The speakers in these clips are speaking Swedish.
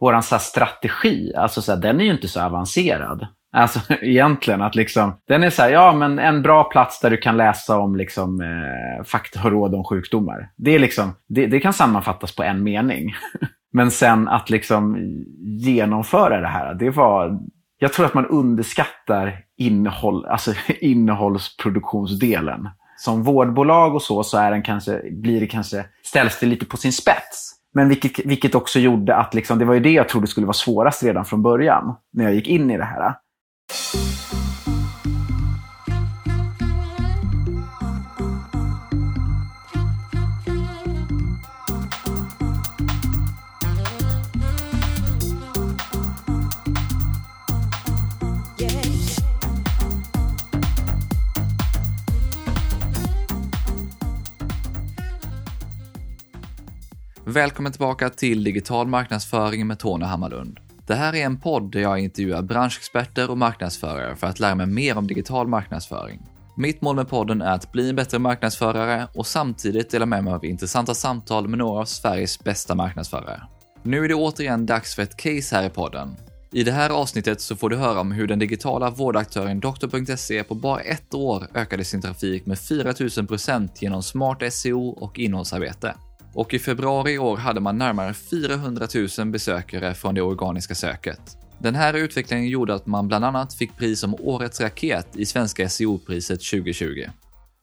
våran så strategi, alltså så här, den är ju inte så avancerad. Alltså egentligen att liksom, den är så här, ja men en bra plats där du kan läsa om liksom eh, fakta och råd om sjukdomar. Det, är liksom, det, det kan sammanfattas på en mening. men sen att liksom genomföra det här, det var, jag tror att man underskattar innehåll, alltså innehållsproduktionsdelen. Som vårdbolag och så, så är den kanske, blir det kanske, ställs det lite på sin spets. Men vilket, vilket också gjorde att liksom, det var ju det jag trodde skulle vara svårast redan från början, när jag gick in i det här. Välkommen tillbaka till Digital marknadsföring med Tony Hammarlund. Det här är en podd där jag intervjuar branschexperter och marknadsförare för att lära mig mer om digital marknadsföring. Mitt mål med podden är att bli en bättre marknadsförare och samtidigt dela med mig av intressanta samtal med några av Sveriges bästa marknadsförare. Nu är det återigen dags för ett case här i podden. I det här avsnittet så får du höra om hur den digitala vårdaktören Doktor.se på bara ett år ökade sin trafik med 4000% genom smart SEO och innehållsarbete och i februari i år hade man närmare 400 000 besökare från det organiska söket. Den här utvecklingen gjorde att man bland annat fick pris som Årets raket i Svenska SEO-priset 2020.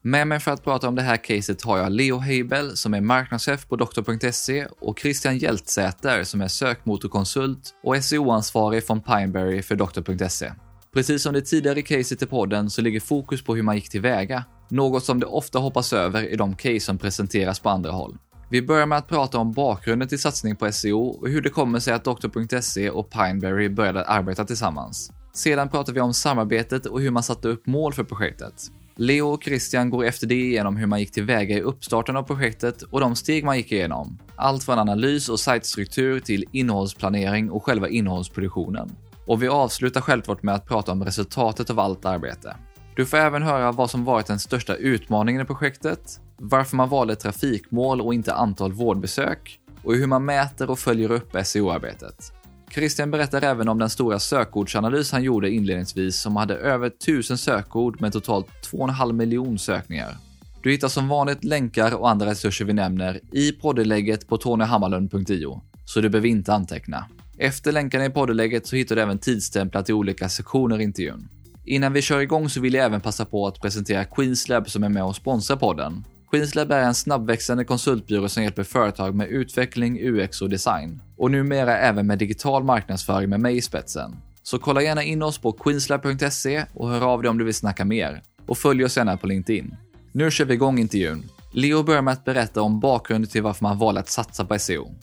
Med mig för att prata om det här caset har jag Leo Heibel som är marknadschef på doktor.se och Christian Hjältsäter som är sökmotorkonsult och SEO-ansvarig från Pineberry för doktor.se. Precis som det tidigare caset i podden så ligger fokus på hur man gick tillväga, något som det ofta hoppas över i de case som presenteras på andra håll. Vi börjar med att prata om bakgrunden till satsningen på SEO och hur det kommer sig att Doktor.se och Pineberry började arbeta tillsammans. Sedan pratar vi om samarbetet och hur man satte upp mål för projektet. Leo och Christian går efter det igenom hur man gick tillväga i uppstarten av projektet och de steg man gick igenom. Allt från analys och sajtstruktur till innehållsplanering och själva innehållsproduktionen. Och vi avslutar självklart med att prata om resultatet av allt arbete. Du får även höra vad som varit den största utmaningen i projektet, varför man valde trafikmål och inte antal vårdbesök och hur man mäter och följer upp SEO-arbetet. Christian berättar även om den stora sökordsanalys han gjorde inledningsvis som hade över 1000 sökord med totalt 2,5 miljon sökningar. Du hittar som vanligt länkar och andra resurser vi nämner i poddelägget på tonyhammarlund.io, så du behöver inte anteckna. Efter länkarna i poddelägget så hittar du även tidstämplat i olika sektioner i intervjun. Innan vi kör igång så vill jag även passa på att presentera Queenslab som är med och sponsrar podden. Queenslab är en snabbväxande konsultbyrå som hjälper företag med utveckling, UX och design. Och numera även med digital marknadsföring med mig i spetsen. Så kolla gärna in oss på queenslab.se och hör av dig om du vill snacka mer. Och följ oss gärna på LinkedIn. Nu kör vi igång intervjun. Leo börjar med att berätta om bakgrunden till varför man valde att satsa på SEO.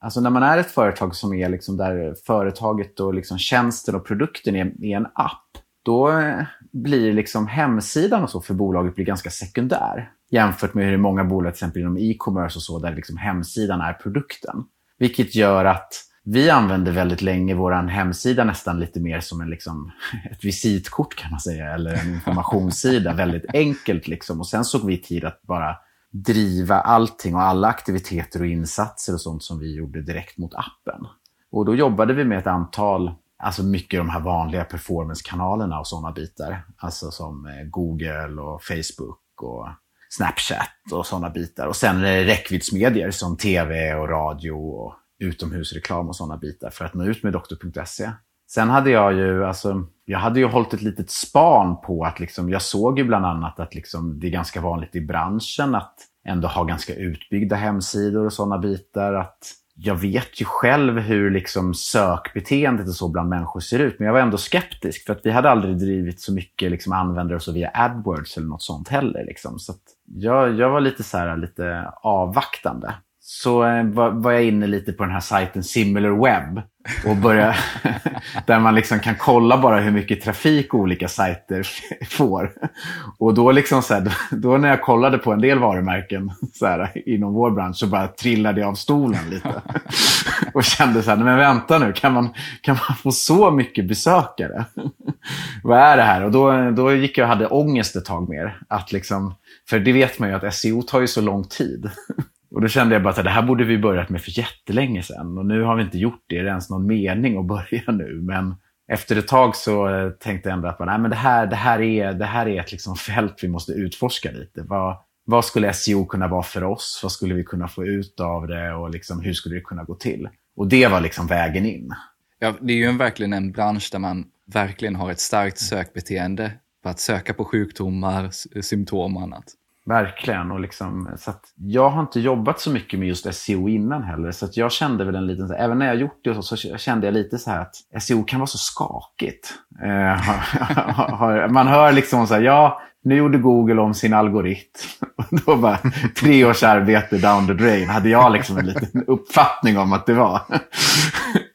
Alltså när man är ett företag som är liksom där företaget och liksom tjänsten och produkten är, är en app, då eh, blir liksom hemsidan och så för bolaget blir ganska sekundär. Jämfört med hur många bolag, till exempel inom e-commerce och så, där liksom hemsidan är produkten. Vilket gör att vi använder väldigt länge vår hemsida nästan lite mer som en, liksom, ett visitkort kan man säga, eller en informationssida. väldigt enkelt liksom. Och sen såg vi tid att bara driva allting och alla aktiviteter och insatser och sånt som vi gjorde direkt mot appen. Och då jobbade vi med ett antal, alltså mycket de här vanliga performance-kanalerna och sådana bitar. Alltså som eh, Google och Facebook och Snapchat och sådana bitar. Och sen räckviddsmedier som tv och radio och utomhusreklam och sådana bitar för att nå ut med doktor.se. Sen hade jag ju, alltså, jag hade ju hållit ett litet span på att liksom, jag såg ju bland annat att liksom, det är ganska vanligt i branschen att ändå ha ganska utbyggda hemsidor och sådana bitar. Att jag vet ju själv hur liksom sökbeteendet och så bland människor ser ut, men jag var ändå skeptisk för att vi hade aldrig drivit så mycket liksom, användare så via AdWords eller något sånt heller. Liksom. Så jag, jag var lite, så här, lite avvaktande så eh, var, jag inne lite på den här sajten SimilarWeb. Och börja, där man liksom kan kolla bara hur mycket trafik olika sajter får. Och då, liksom så här, då när jag kollade på en del varumärken så här, inom vår bransch så bara trillade jag av stolen lite. Och kände så här, men vänta nu, kan man, kan man få så mycket besökare? Vad är det här? Och då, då gick jag och hade ångest ett tag mer. Att liksom, för det vet man ju att SEO tar ju så lång tid. Och då kände jag bara att det här borde vi börjat med för jättelänge sedan. Och nu har vi inte gjort det. Är det ens någon mening att börja nu? Men efter ett tag så eh, tänkte jag ändå att nej, men det, här, det, här är, det här är ett liksom fält vi måste utforska lite. Vad, vad skulle SEO kunna vara för oss? Vad skulle vi kunna få ut av det? Och liksom, hur skulle det kunna gå till? Och det var liksom vägen in. Ja, det är ju verkligen en bransch där man verkligen har ett starkt sökbeteende för att söka på sjukdomar, symptom och annat. Verkligen. Och liksom, så jag har inte jobbat så mycket med just SEO innan heller. Så jag kände väl en liten, även när jag gjort det så, så kände jag lite så här att SEO kan vara så skakigt. Eh, man hör liksom så här, ja, nu gjorde Google om sin algoritm. Då bara, tre års arbete down the drain, hade jag liksom en liten uppfattning om att det var.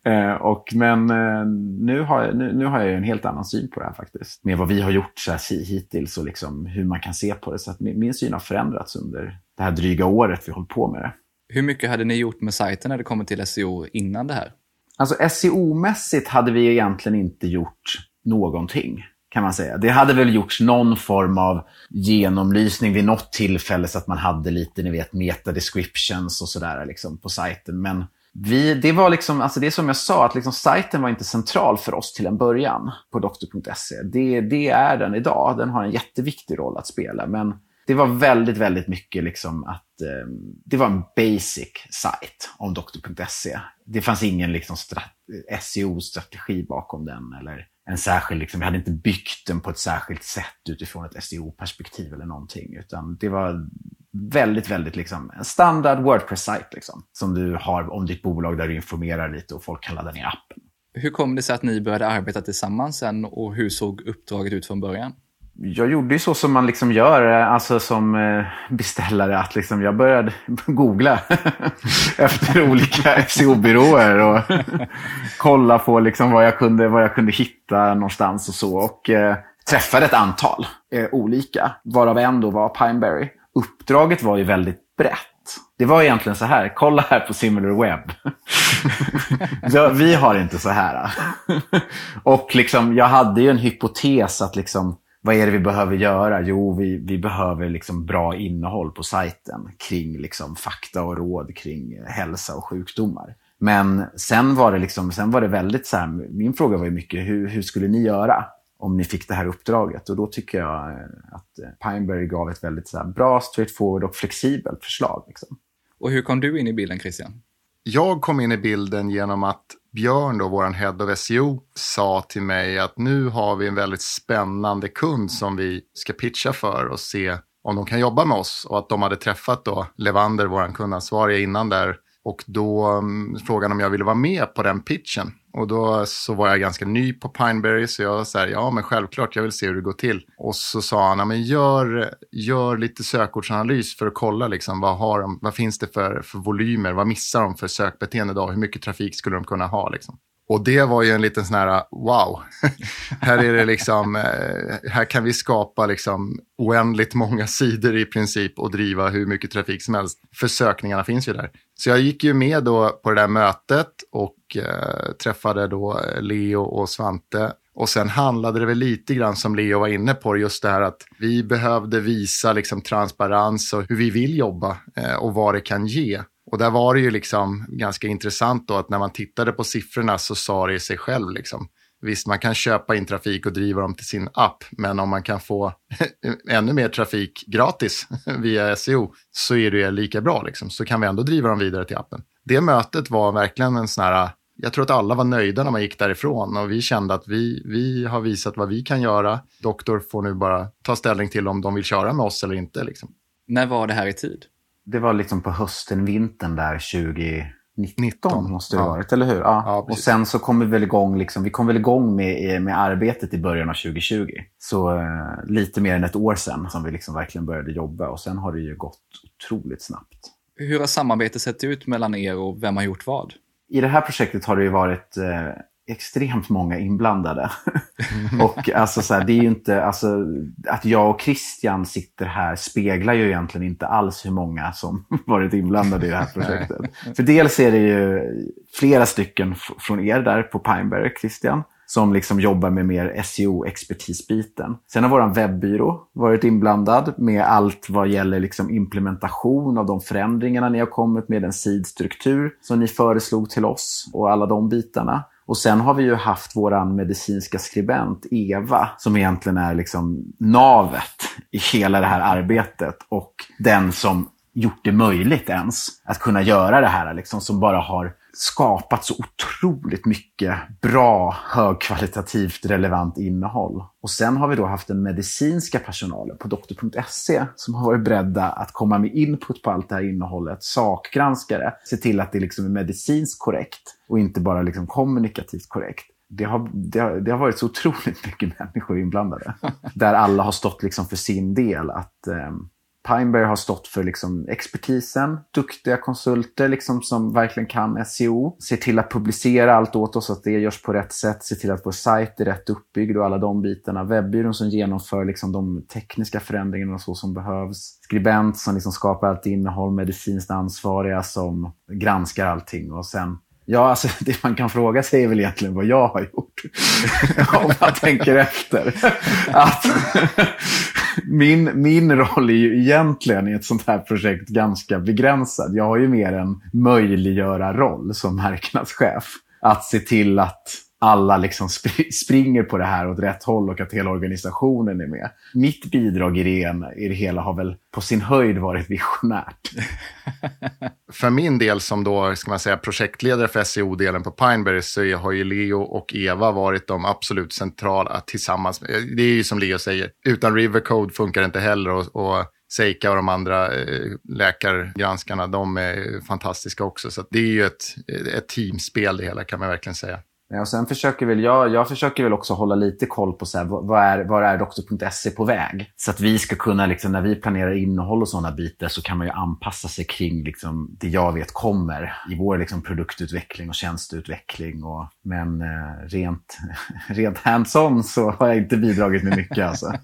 Eh, och, men eh, nu har, jag, nu, nu, har jag en helt annan syn på det här faktiskt. Med vad vi har gjort så här, hittills och liksom hur man kan se på det. Så att min, min syn har förändrats under det här dryga året vi hållit på med det. Hur mycket hade ni gjort med sajten när det kommer till SEO innan det här? Alltså SEO-mässigt hade vi egentligen inte gjort någonting kan man säga. Det hade väl gjorts någon form av genomlysning vid något tillfälle så att man hade lite, ni vet, meta descriptions och sådär liksom, på sajten. Men vi, det var liksom, alltså det är som jag sa, att liksom sajten var inte central för oss till en början på doktor.se. Det, det är den idag. Den har en jätteviktig roll att spela. Men det var väldigt, väldigt mycket liksom att eh, det var en basic sajt om doktor.se. Det fanns ingen liksom SEO-strategi eh, bakom den eller en särskild, liksom, vi hade inte byggt den på ett särskilt sätt utifrån ett SEO-perspektiv eller någonting. Utan det var väldigt, väldigt liksom, en standard Wordpress-sajt liksom, som du har om ditt bolag där du informerar lite och folk kan ladda ner appen. Hur kom det sig att ni började arbeta tillsammans sen och hur såg uppdraget ut från början? Jag gjorde ju så som man liksom gör alltså som eh, beställare. Att liksom jag började googla efter olika SEO-byråer och kolla på liksom vad, jag kunde, vad jag kunde hitta någonstans och så. Och eh, träffade ett antal eh, olika, varav en då var Pineberry. Uppdraget var ju väldigt brett. Det var egentligen så här, kolla här på SimilarWeb. vi har inte så här. och liksom, jag hade ju en hypotes att liksom, vad är det vi behöver göra? Jo, vi, vi behöver liksom bra innehåll på sajten kring liksom fakta och råd kring hälsa och sjukdomar. Men sen var det, liksom, sen var det väldigt så här, min fråga var ju mycket, hur, hur skulle ni göra om ni fick det här uppdraget? Och då tycker jag att Pineberry gav ett väldigt så bra, straightforward och flexibelt förslag. Liksom. Och hur kom du in i bilden, Christian? Jag kom in i bilden genom att Björn, då, vår head of SEO, sa till mig att nu har vi en väldigt spännande kund som vi ska pitcha för och se om de kan jobba med oss. Och att de hade träffat då Levander, vår kundansvariga, innan där. Och då um, frågade om jag ville vara med på den pitchen. Och då så var jag ganska ny på Pineberry så jag sa ja men självklart jag vill se hur det går till. Och så sa han, ja, men gör, gör lite sökordsanalys för att kolla liksom, vad, har de, vad finns det för, för volymer, vad missar de för sökbeteende idag, hur mycket trafik skulle de kunna ha liksom. Och det var ju en liten sån här, wow, här är det liksom, eh, här kan vi skapa liksom oändligt många sidor i princip och driva hur mycket trafik som helst. För sökningarna finns ju där. Så jag gick ju med då på det där mötet och eh, träffade då eh, Leo och Svante. Och sen handlade det väl lite grann som Leo var inne på, just det här att vi behövde visa liksom transparens och hur vi vill jobba eh, och vad det kan ge. Och där var det ju liksom ganska intressant då att när man tittade på siffrorna så sa det sig själv liksom. Visst, man kan köpa in trafik och driva dem till sin app, men om man kan få ännu mer trafik gratis via SEO så är det lika bra. Liksom. Så kan vi ändå driva dem vidare till appen. Det mötet var verkligen en sån här, jag tror att alla var nöjda när man gick därifrån och vi kände att vi, vi har visat vad vi kan göra. Doktor får nu bara ta ställning till om de vill köra med oss eller inte. Liksom. När var det här i tid? Det var liksom på hösten, vintern där 2019 måste det ha ja. varit, eller hur? Ja. ja och sen så kom vi väl igång, liksom, vi kom väl igång med, med arbetet i början av 2020. Så eh, lite mer än ett år sedan som vi liksom verkligen började jobba och sen har det ju gått otroligt snabbt. Hur har samarbetet sett ut mellan er och vem har gjort vad? I det här projektet har det ju varit eh, extremt många inblandade. och alltså så här, det är ju inte, alltså, att jag och Christian sitter här speglar ju egentligen inte alls hur många som varit inblandade i det här projektet. För dels är det ju flera stycken från er där på Pineberry, Christian. som liksom jobbar med mer SEO-expertisbiten. Sen har vår webbyrå varit inblandad med allt vad gäller liksom implementation av de förändringarna ni har kommit med, den sidstruktur som ni föreslog till oss och alla de bitarna. Och sen har vi ju haft vår medicinska skribent Eva som egentligen är liksom navet i hela det här arbetet och den som gjort det möjligt ens att kunna göra det här. Liksom, som bara har skapat så otroligt mycket bra, högkvalitativt relevant innehåll. Och sen har vi då haft den medicinska personalen på doktor.se som har varit beredda att komma med input på allt det här innehållet, sakgranskare, se till att det liksom är medicinskt korrekt och inte bara liksom kommunikativt korrekt. Det har, det, har, det har varit så otroligt mycket människor inblandade. Där alla har stått liksom för sin del. att... Eh, Pineberry har stått för liksom expertisen, duktiga konsulter liksom som verkligen kan SEO. Ser till att publicera allt åt oss, att det görs på rätt sätt. Ser till att vår sajt är rätt uppbyggd och alla de bitarna. Webbyrån som genomför liksom de tekniska förändringarna så som behövs. Skribent som liksom skapar allt innehåll, medicinskt ansvariga som granskar allting och sen Ja, alltså det man kan fråga sig är väl egentligen vad jag har gjort. Om man tänker efter. Att min, min roll är ju egentligen i ett sånt här projekt ganska begränsad. Jag har ju mer en möjliggöra-roll som marknadschef. Att se till att alla liksom sp springer på det här åt rätt håll och att hela organisationen är med. Mitt bidrag i det, i det hela har väl på sin höjd varit visionärt. för min del som då, ska man säga, projektledare för SEO-delen på Pineberry så har ju Leo och Eva varit de absolut centrala tillsammans. Det är ju som Leo säger, utan Rivercode funkar det inte heller. och, och Seika och de andra eh, läkargranskarna, de är fantastiska också. Så det är ju ett, ett teamspel det hela kan man verkligen säga. Eh, och sen försöker väl jag, jag försöker väl också hålla lite koll på så här, vad är, var är doktor.se på väg? Så att vi ska kunna, liksom, när vi planerar innehåll och sådana bitar så kan man ju anpassa sig kring liksom, det jag vet kommer i vår liksom, produktutveckling och tjänsteutveckling. Och, men eh, rent, rent hands-on så har jag inte bidragit med mycket. Alltså.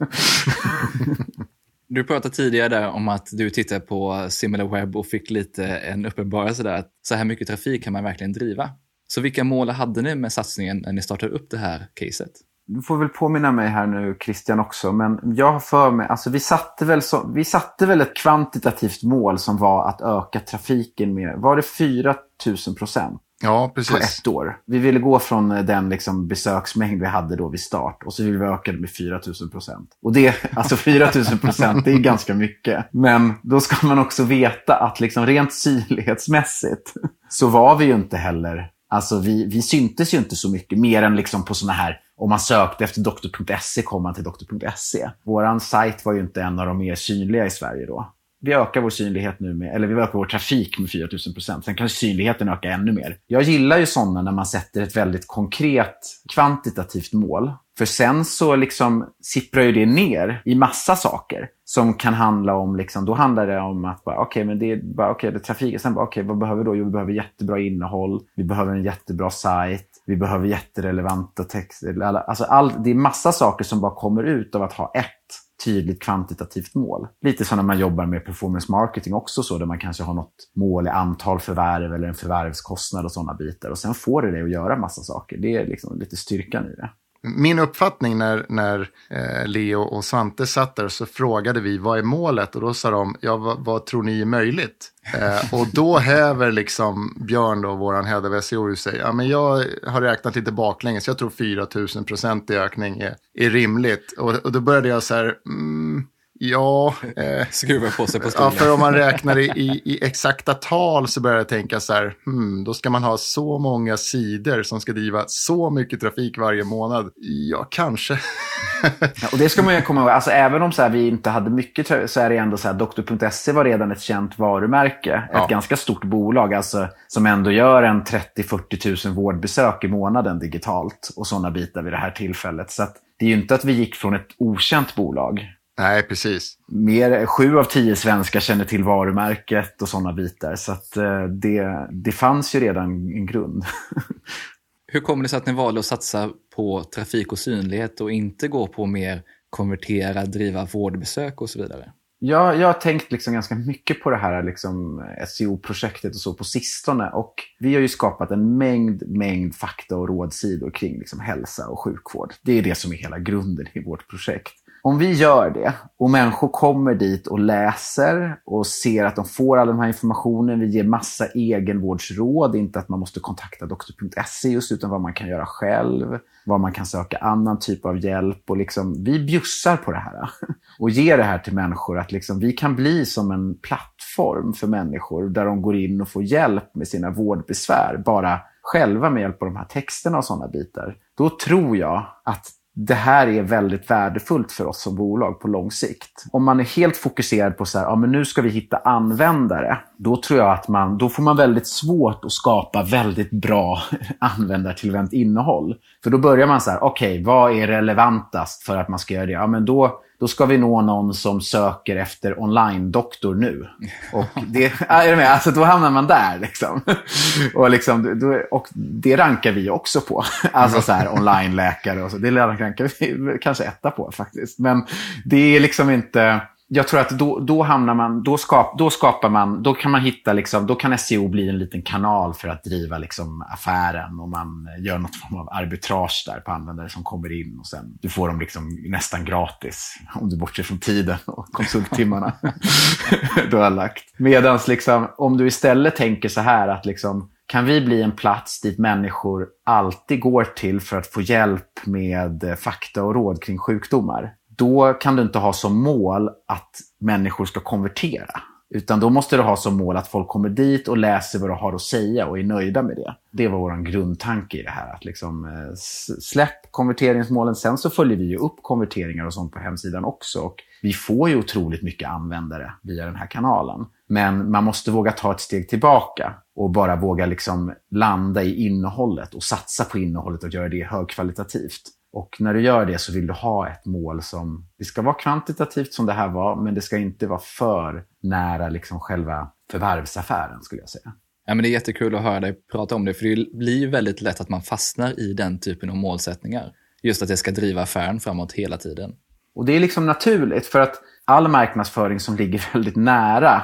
Du pratade tidigare där om att du tittade på SimilarWeb och fick lite en uppenbarelse där att så här mycket trafik kan man verkligen driva. Så vilka mål hade ni med satsningen när ni startade upp det här caset? Du får väl påminna mig här nu Christian också, men jag har för mig, alltså vi satte väl, så, vi satte väl ett kvantitativt mål som var att öka trafiken med, var det 4 000 procent? Ja, precis. På ett år. Vi ville gå från den liksom besöksmängd vi hade då vid start och så ville vi öka det med 4 000 procent. Och det, alltså 4 000 procent, det är ganska mycket. Men då ska man också veta att liksom rent synlighetsmässigt så var vi ju inte heller Alltså vi, vi syntes ju inte så mycket, mer än liksom på såna här, om man sökte efter doktor.se kom man till doktor.se. Våran sajt var ju inte en av de mer synliga i Sverige då. Vi ökar vår synlighet nu med, eller vi ökar vår trafik med 4000 procent. Sen kan synligheten öka ännu mer. Jag gillar ju sådana när man sätter ett väldigt konkret kvantitativt mål. För sen så liksom sipprar ju det ner i massa saker som kan handla om, liksom, då handlar det om att okej, okay, men det är bara, okay, det är trafiken. Sen bara, okej, okay, vad behöver vi då? Jo, vi behöver jättebra innehåll. Vi behöver en jättebra sajt. Vi behöver jätterelevanta texter. Alltså all, det är massa saker som bara kommer ut av att ha ett tydligt kvantitativt mål. Lite som när man jobbar med performance marketing också så, där man kanske har något mål i antal förvärv eller en förvärvskostnad och sådana bitar. Och sen får det dig att göra massa saker. Det är liksom lite styrkan i det. Min uppfattning när, när eh, Leo och Svante satt där så frågade vi vad är målet och då sa de ja vad, vad tror ni är möjligt? Eh, och då häver liksom Björn då, våran head of SEO, sig. Ja men jag har räknat lite baklänges, jag tror 4 000 procent i ökning är, är rimligt. Och, och då började jag så här, mm, Ja. Eh, Skruva på sig på stolen. Ja, för om man räknar i, i, i, exakta tal så börjar jag tänka så här, hmm, då ska man ha så många sidor som ska driva så mycket trafik varje månad. Ja, kanske. ja, och det ska man ju komma ihåg, alltså, även om så här, vi inte hade mycket så är det ändå så här, Doktor.se var redan ett känt varumärke. Ja. Ett ganska stort bolag, alltså, som ändå gör en 30-40 000 vårdbesök i månaden digitalt och sådana bitar vid det här tillfället. Så att, det är ju inte att vi gick från ett okänt bolag Nej, precis. Mer, sju av tio svenskar känner till varumärket och sådana bitar. Så att, eh, det, det fanns ju redan en grund. Hur kommer det sig att ni valde att satsa på trafik och synlighet och inte gå på mer konvertera, driva vårdbesök och så vidare? Jag, jag har tänkt liksom ganska mycket på det här liksom SEO-projektet och så på sistone. Och vi har ju skapat en mängd, mängd fakta och rådsidor kring liksom hälsa och sjukvård. Det är det som är hela grunden i vårt projekt. Om vi gör det och människor kommer dit och läser och ser att de får all den här informationen, vi ger massa egenvårdsråd, inte att man måste kontakta doktor.se just, utan vad man kan göra själv, var man kan söka annan typ av hjälp. Och liksom, vi bjussar på det här och ger det här till människor, att liksom, vi kan bli som en plattform för människor där de går in och får hjälp med sina vårdbesvär, bara själva med hjälp av de här texterna och sådana bitar. Då tror jag att det här är väldigt värdefullt för oss som bolag på lång sikt. Om man är helt fokuserad på så här, ja, men nu ska vi hitta användare, då tror jag att man, då får man väldigt svårt att skapa väldigt bra användartillvänt innehåll. För då börjar man så här, okej, okay, vad är relevantast för att man ska göra det? Ja, men då då ska vi nå någon som söker efter online-doktor nu. Och det, är du med? Alltså, då hamnar man där. Liksom. Och, liksom, då, och det rankar vi också på. Alltså så här, online-läkare och så. Det rankar vi kanske etta på faktiskt. Men det är liksom inte jag tror att då, då hamnar man, då, skap, då skapar man, då kan man hitta, liksom, då kan SEO bli en liten kanal för att driva liksom, affären och man gör något form av arbitrage där på användare som kommer in och sen du får dem liksom nästan gratis om du bortser från tiden och konsulttimmarna du har lagt. Medan liksom, om du istället tänker så här att liksom, kan vi bli en plats dit människor alltid går till för att få hjälp med fakta och råd kring sjukdomar? Då kan du inte ha som mål att människor ska konvertera. Utan då måste du ha som mål att folk kommer dit och läser vad du har att säga och är nöjda med det. Det var vår grundtanke i det här. Att liksom, eh, släpp konverteringsmålen. Sen så följer vi ju upp konverteringar och sånt på hemsidan också. Och vi får ju otroligt mycket användare via den här kanalen. Men man måste våga ta ett steg tillbaka och bara våga liksom landa i innehållet och satsa på innehållet och göra det högkvalitativt. Och när du gör det så vill du ha ett mål som, det ska vara kvantitativt som det här var, men det ska inte vara för nära liksom själva förvärvsaffären skulle jag säga. Ja, men det är jättekul att höra dig prata om det, för det blir väldigt lätt att man fastnar i den typen av målsättningar. Just att det ska driva affären framåt hela tiden. Och det är liksom naturligt, för att all marknadsföring som ligger väldigt nära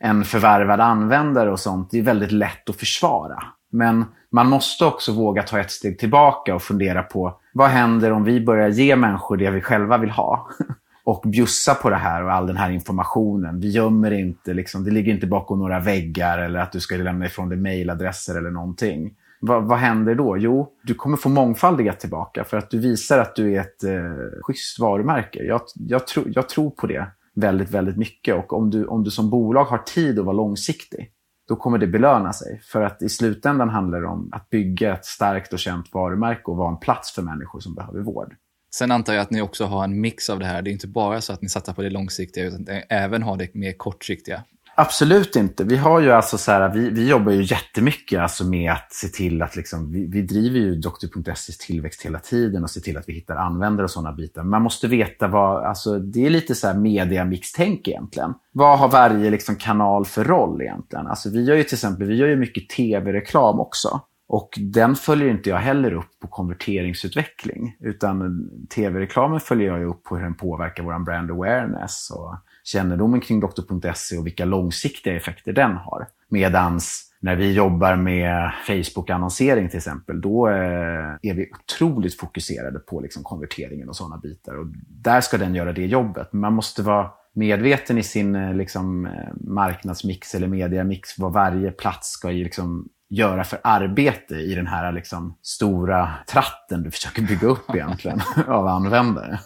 en förvärvad användare och sånt, det är väldigt lätt att försvara. Men man måste också våga ta ett steg tillbaka och fundera på vad händer om vi börjar ge människor det vi själva vill ha? och bjussa på det här och all den här informationen. Vi gömmer inte, liksom, det ligger inte bakom några väggar eller att du ska lämna ifrån dig mejladresser eller någonting. Va, vad händer då? Jo, du kommer få mångfaldiga tillbaka för att du visar att du är ett eh, schysst varumärke. Jag, jag, tro, jag tror på det väldigt, väldigt mycket. Och om du, om du som bolag har tid att vara långsiktig, då kommer det belöna sig. För att i slutändan handlar det om att bygga ett starkt och känt varumärke och vara en plats för människor som behöver vård. Sen antar jag att ni också har en mix av det här. Det är inte bara så att ni satsar på det långsiktiga, utan även har det mer kortsiktiga. Absolut inte. Vi har ju alltså så här, vi, vi jobbar ju jättemycket alltså med att se till att liksom, vi, vi driver ju Doktor.ses tillväxt hela tiden och ser till att vi hittar användare och sådana bitar. Man måste veta vad, alltså det är lite så här media-mix-tänk egentligen. Vad har varje liksom kanal för roll egentligen? Alltså vi gör ju till exempel, vi gör ju mycket tv-reklam också. Och den följer inte jag heller upp på konverteringsutveckling. Utan tv-reklamen följer jag upp på hur den påverkar vår brand awareness och kännedomen kring doktor.se och vilka långsiktiga effekter den har. Medans när vi jobbar med Facebook-annonsering till exempel, då eh, är vi otroligt fokuserade på liksom konverteringen och sådana bitar. Och där ska den göra det jobbet. Men man måste vara medveten i sin eh, liksom, eh, marknadsmix eller mediamix vad varje plats ska liksom, göra för arbete i den här liksom, stora tratten du försöker bygga upp egentligen av användare.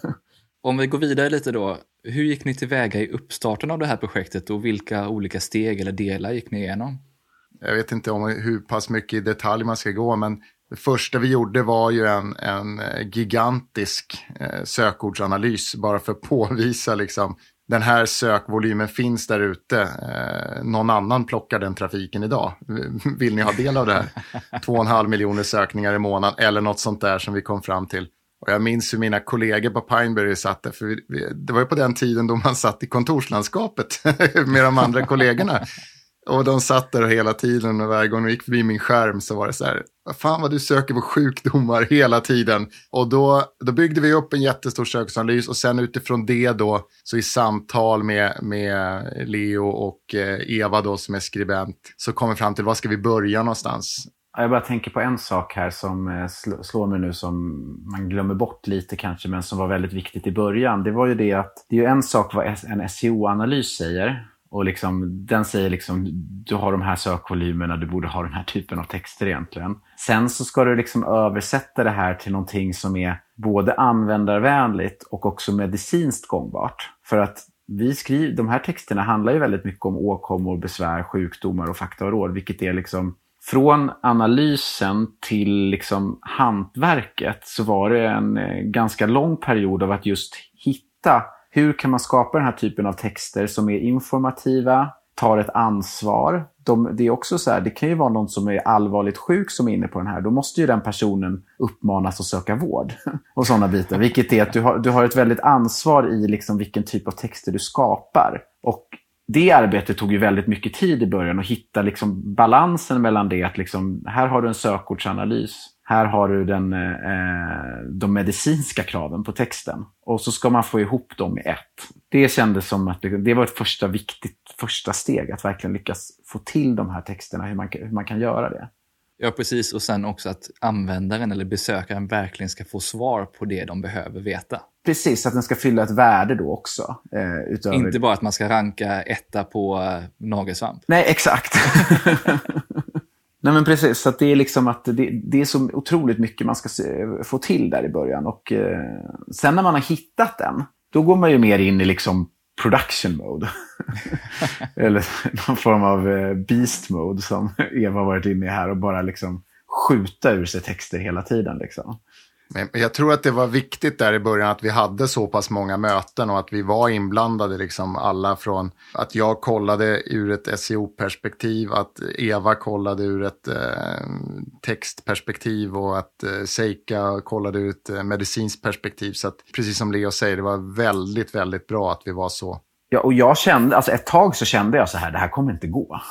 Om vi går vidare lite då. Hur gick ni tillväga i uppstarten av det här projektet och vilka olika steg eller delar gick ni igenom? Jag vet inte om hur pass mycket i detalj man ska gå, men det första vi gjorde var ju en, en gigantisk eh, sökordsanalys bara för att påvisa liksom den här sökvolymen finns där ute. Eh, någon annan plockar den trafiken idag. Vill ni ha del av det här? Två och en halv miljoner sökningar i månaden eller något sånt där som vi kom fram till. Och jag minns hur mina kollegor på Pineberry satt där, för vi, det var ju på den tiden då man satt i kontorslandskapet med de andra kollegorna. Och de satt där hela tiden och varje gång de gick förbi min skärm så var det så här, vad fan vad du söker på sjukdomar hela tiden. Och då, då byggde vi upp en jättestor söksanalys och sen utifrån det då, så i samtal med, med Leo och eh, Eva då som är skribent, så kom vi fram till var ska vi börja någonstans. Jag bara tänker på en sak här som eh, slår mig nu som man glömmer bort lite kanske, men som var väldigt viktigt i början. Det var ju det att det är ju en sak vad en SEO-analys säger. Och liksom, den säger liksom, du har de här sökvolymerna, du borde ha den här typen av texter egentligen. Sen så ska du liksom översätta det här till någonting som är både användarvänligt och också medicinskt gångbart. För att vi skriver, de här texterna handlar ju väldigt mycket om åkommor, besvär, sjukdomar och fakta och råd, vilket är liksom från analysen till liksom hantverket så var det en eh, ganska lång period av att just hitta hur kan man skapa den här typen av texter som är informativa, tar ett ansvar. De, det är också så här, det kan ju vara någon som är allvarligt sjuk som är inne på den här. Då måste ju den personen uppmanas att söka vård och sådana bitar. Vilket är att du har, du har ett väldigt ansvar i liksom vilken typ av texter du skapar. Och det arbetet tog ju väldigt mycket tid i början att hitta liksom balansen mellan det att liksom, här har du en sökordsanalys. Här har du den, eh, de medicinska kraven på texten. Och så ska man få ihop dem i ett. Det kändes som att det var ett första viktigt första steg, att verkligen lyckas få till de här texterna, hur man, hur man kan göra det. Ja, precis. Och sen också att användaren eller besökaren verkligen ska få svar på det de behöver veta. Precis, att den ska fylla ett värde då också. Eh, utöver... Inte bara att man ska ranka etta på eh, nagelsvamp. Nej, exakt. Nej men precis, så det är liksom att det, det, är så otroligt mycket man ska se, få till där i början. Och eh, sen när man har hittat den, då går man ju mer in i liksom production mode. Eller någon form av eh, beast mode som Eva har varit inne i här och bara liksom skjuta ur sig texter hela tiden. Liksom. Men jag tror att det var viktigt där i början att vi hade så pass många möten och att vi var inblandade, liksom alla från att jag kollade ur ett SEO-perspektiv, att Eva kollade ur ett eh, textperspektiv och att eh, Seika kollade ur ett eh, medicinskt perspektiv. Så att precis som Leo säger, det var väldigt, väldigt bra att vi var så. Ja, och jag kände, alltså ett tag så kände jag så här, det här kommer inte gå.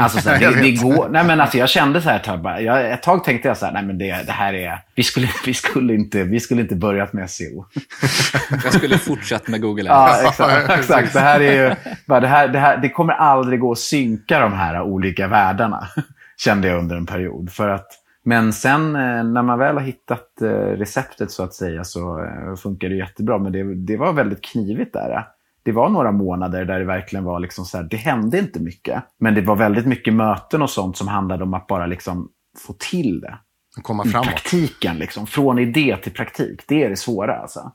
Alltså, så här, det, det, går, nej, men alltså, jag kände så här, jag, ett tag tänkte jag så här, nej men det, det här är, vi skulle, vi, skulle inte, vi skulle inte börjat med SEO. jag skulle fortsatt med Google Ads. Ja, exakt. exakt. Det, här är ju, bara, det, här, det, här, det kommer aldrig gå att synka de här olika världarna, kände jag under en period. För att, men sen eh, när man väl har hittat eh, receptet så att säga så eh, funkar det jättebra. Men det, det var väldigt knivigt där det var några månader där det verkligen var liksom så här, det hände inte mycket. Men det var väldigt mycket möten och sånt som handlade om att bara liksom få till det. Komma framåt. I praktiken, liksom. från idé till praktik. Det är det svåra alltså.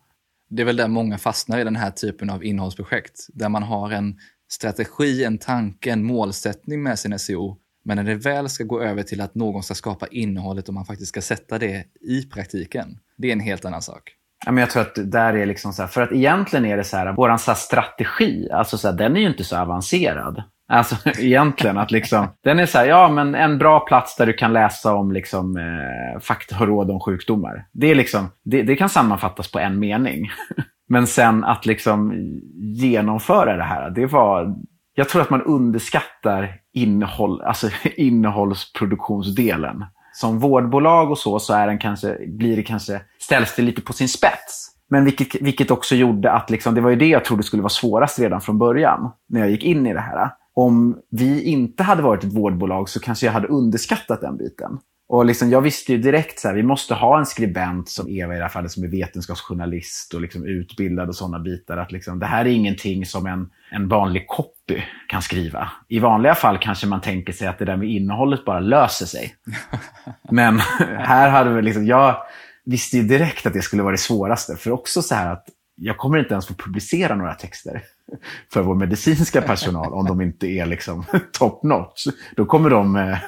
Det är väl där många fastnar i den här typen av innehållsprojekt. Där man har en strategi, en tanke, en målsättning med sin SEO. Men när det väl ska gå över till att någon ska skapa innehållet och man faktiskt ska sätta det i praktiken. Det är en helt annan sak. Ja, men jag tror att där är liksom så här, för att egentligen är det så här, våran så här strategi, alltså så här, den är ju inte så avancerad. Alltså egentligen att liksom, den är så här, ja men en bra plats där du kan läsa om liksom eh, fakta och råd om sjukdomar. Det, är liksom, det, det kan sammanfattas på en mening. men sen att liksom genomföra det här, det var, jag tror att man underskattar innehåll, alltså innehållsproduktionsdelen som vårdbolag och så, så är den kanske, blir det kanske, ställs det lite på sin spets. Men vilket, vilket också gjorde att liksom, det var ju det jag trodde skulle vara svårast redan från början, när jag gick in i det här. Om vi inte hade varit ett vårdbolag så kanske jag hade underskattat den biten. Och liksom, jag visste ju direkt att vi måste ha en skribent som Eva i det här fallet som är vetenskapsjournalist och liksom utbildad och sådana bitar. Att liksom, det här är ingenting som en, en vanlig copy kan skriva. I vanliga fall kanske man tänker sig att det där med innehållet bara löser sig. Men här hade vi liksom, jag visste ju direkt att det skulle vara det svåraste. För också så här att jag kommer inte ens få publicera några texter för vår medicinska personal om de inte är liksom top notch. Då kommer de, eh,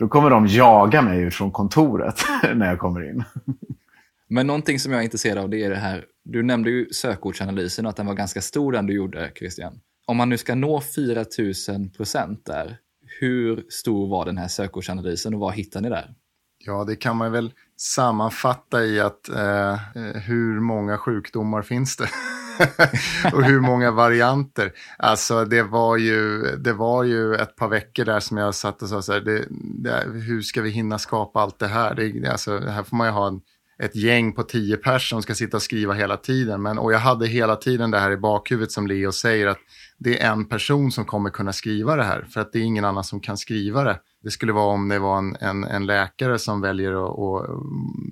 då kommer de jaga mig ut från kontoret när jag kommer in. Men någonting som jag är intresserad av det är det här, du nämnde ju sökordsanalysen och att den var ganska stor den du gjorde Christian. Om man nu ska nå 4000 procent där, hur stor var den här sökordsanalysen och vad hittar ni där? Ja, det kan man väl sammanfatta i att eh, eh hur många sjukdomar finns det? och hur många varianter. Alltså det var, ju, det var ju ett par veckor där som jag satt och sa så här, det, det, hur ska vi hinna skapa allt det här? Det, alltså, här får man ju ha en, ett gäng på tio personer som ska sitta och skriva hela tiden. Men, och jag hade hela tiden det här i bakhuvudet som Leo säger att det är en person som kommer kunna skriva det här. För att det är ingen annan som kan skriva det. Det skulle vara om det var en, en, en läkare som väljer att, att, eh,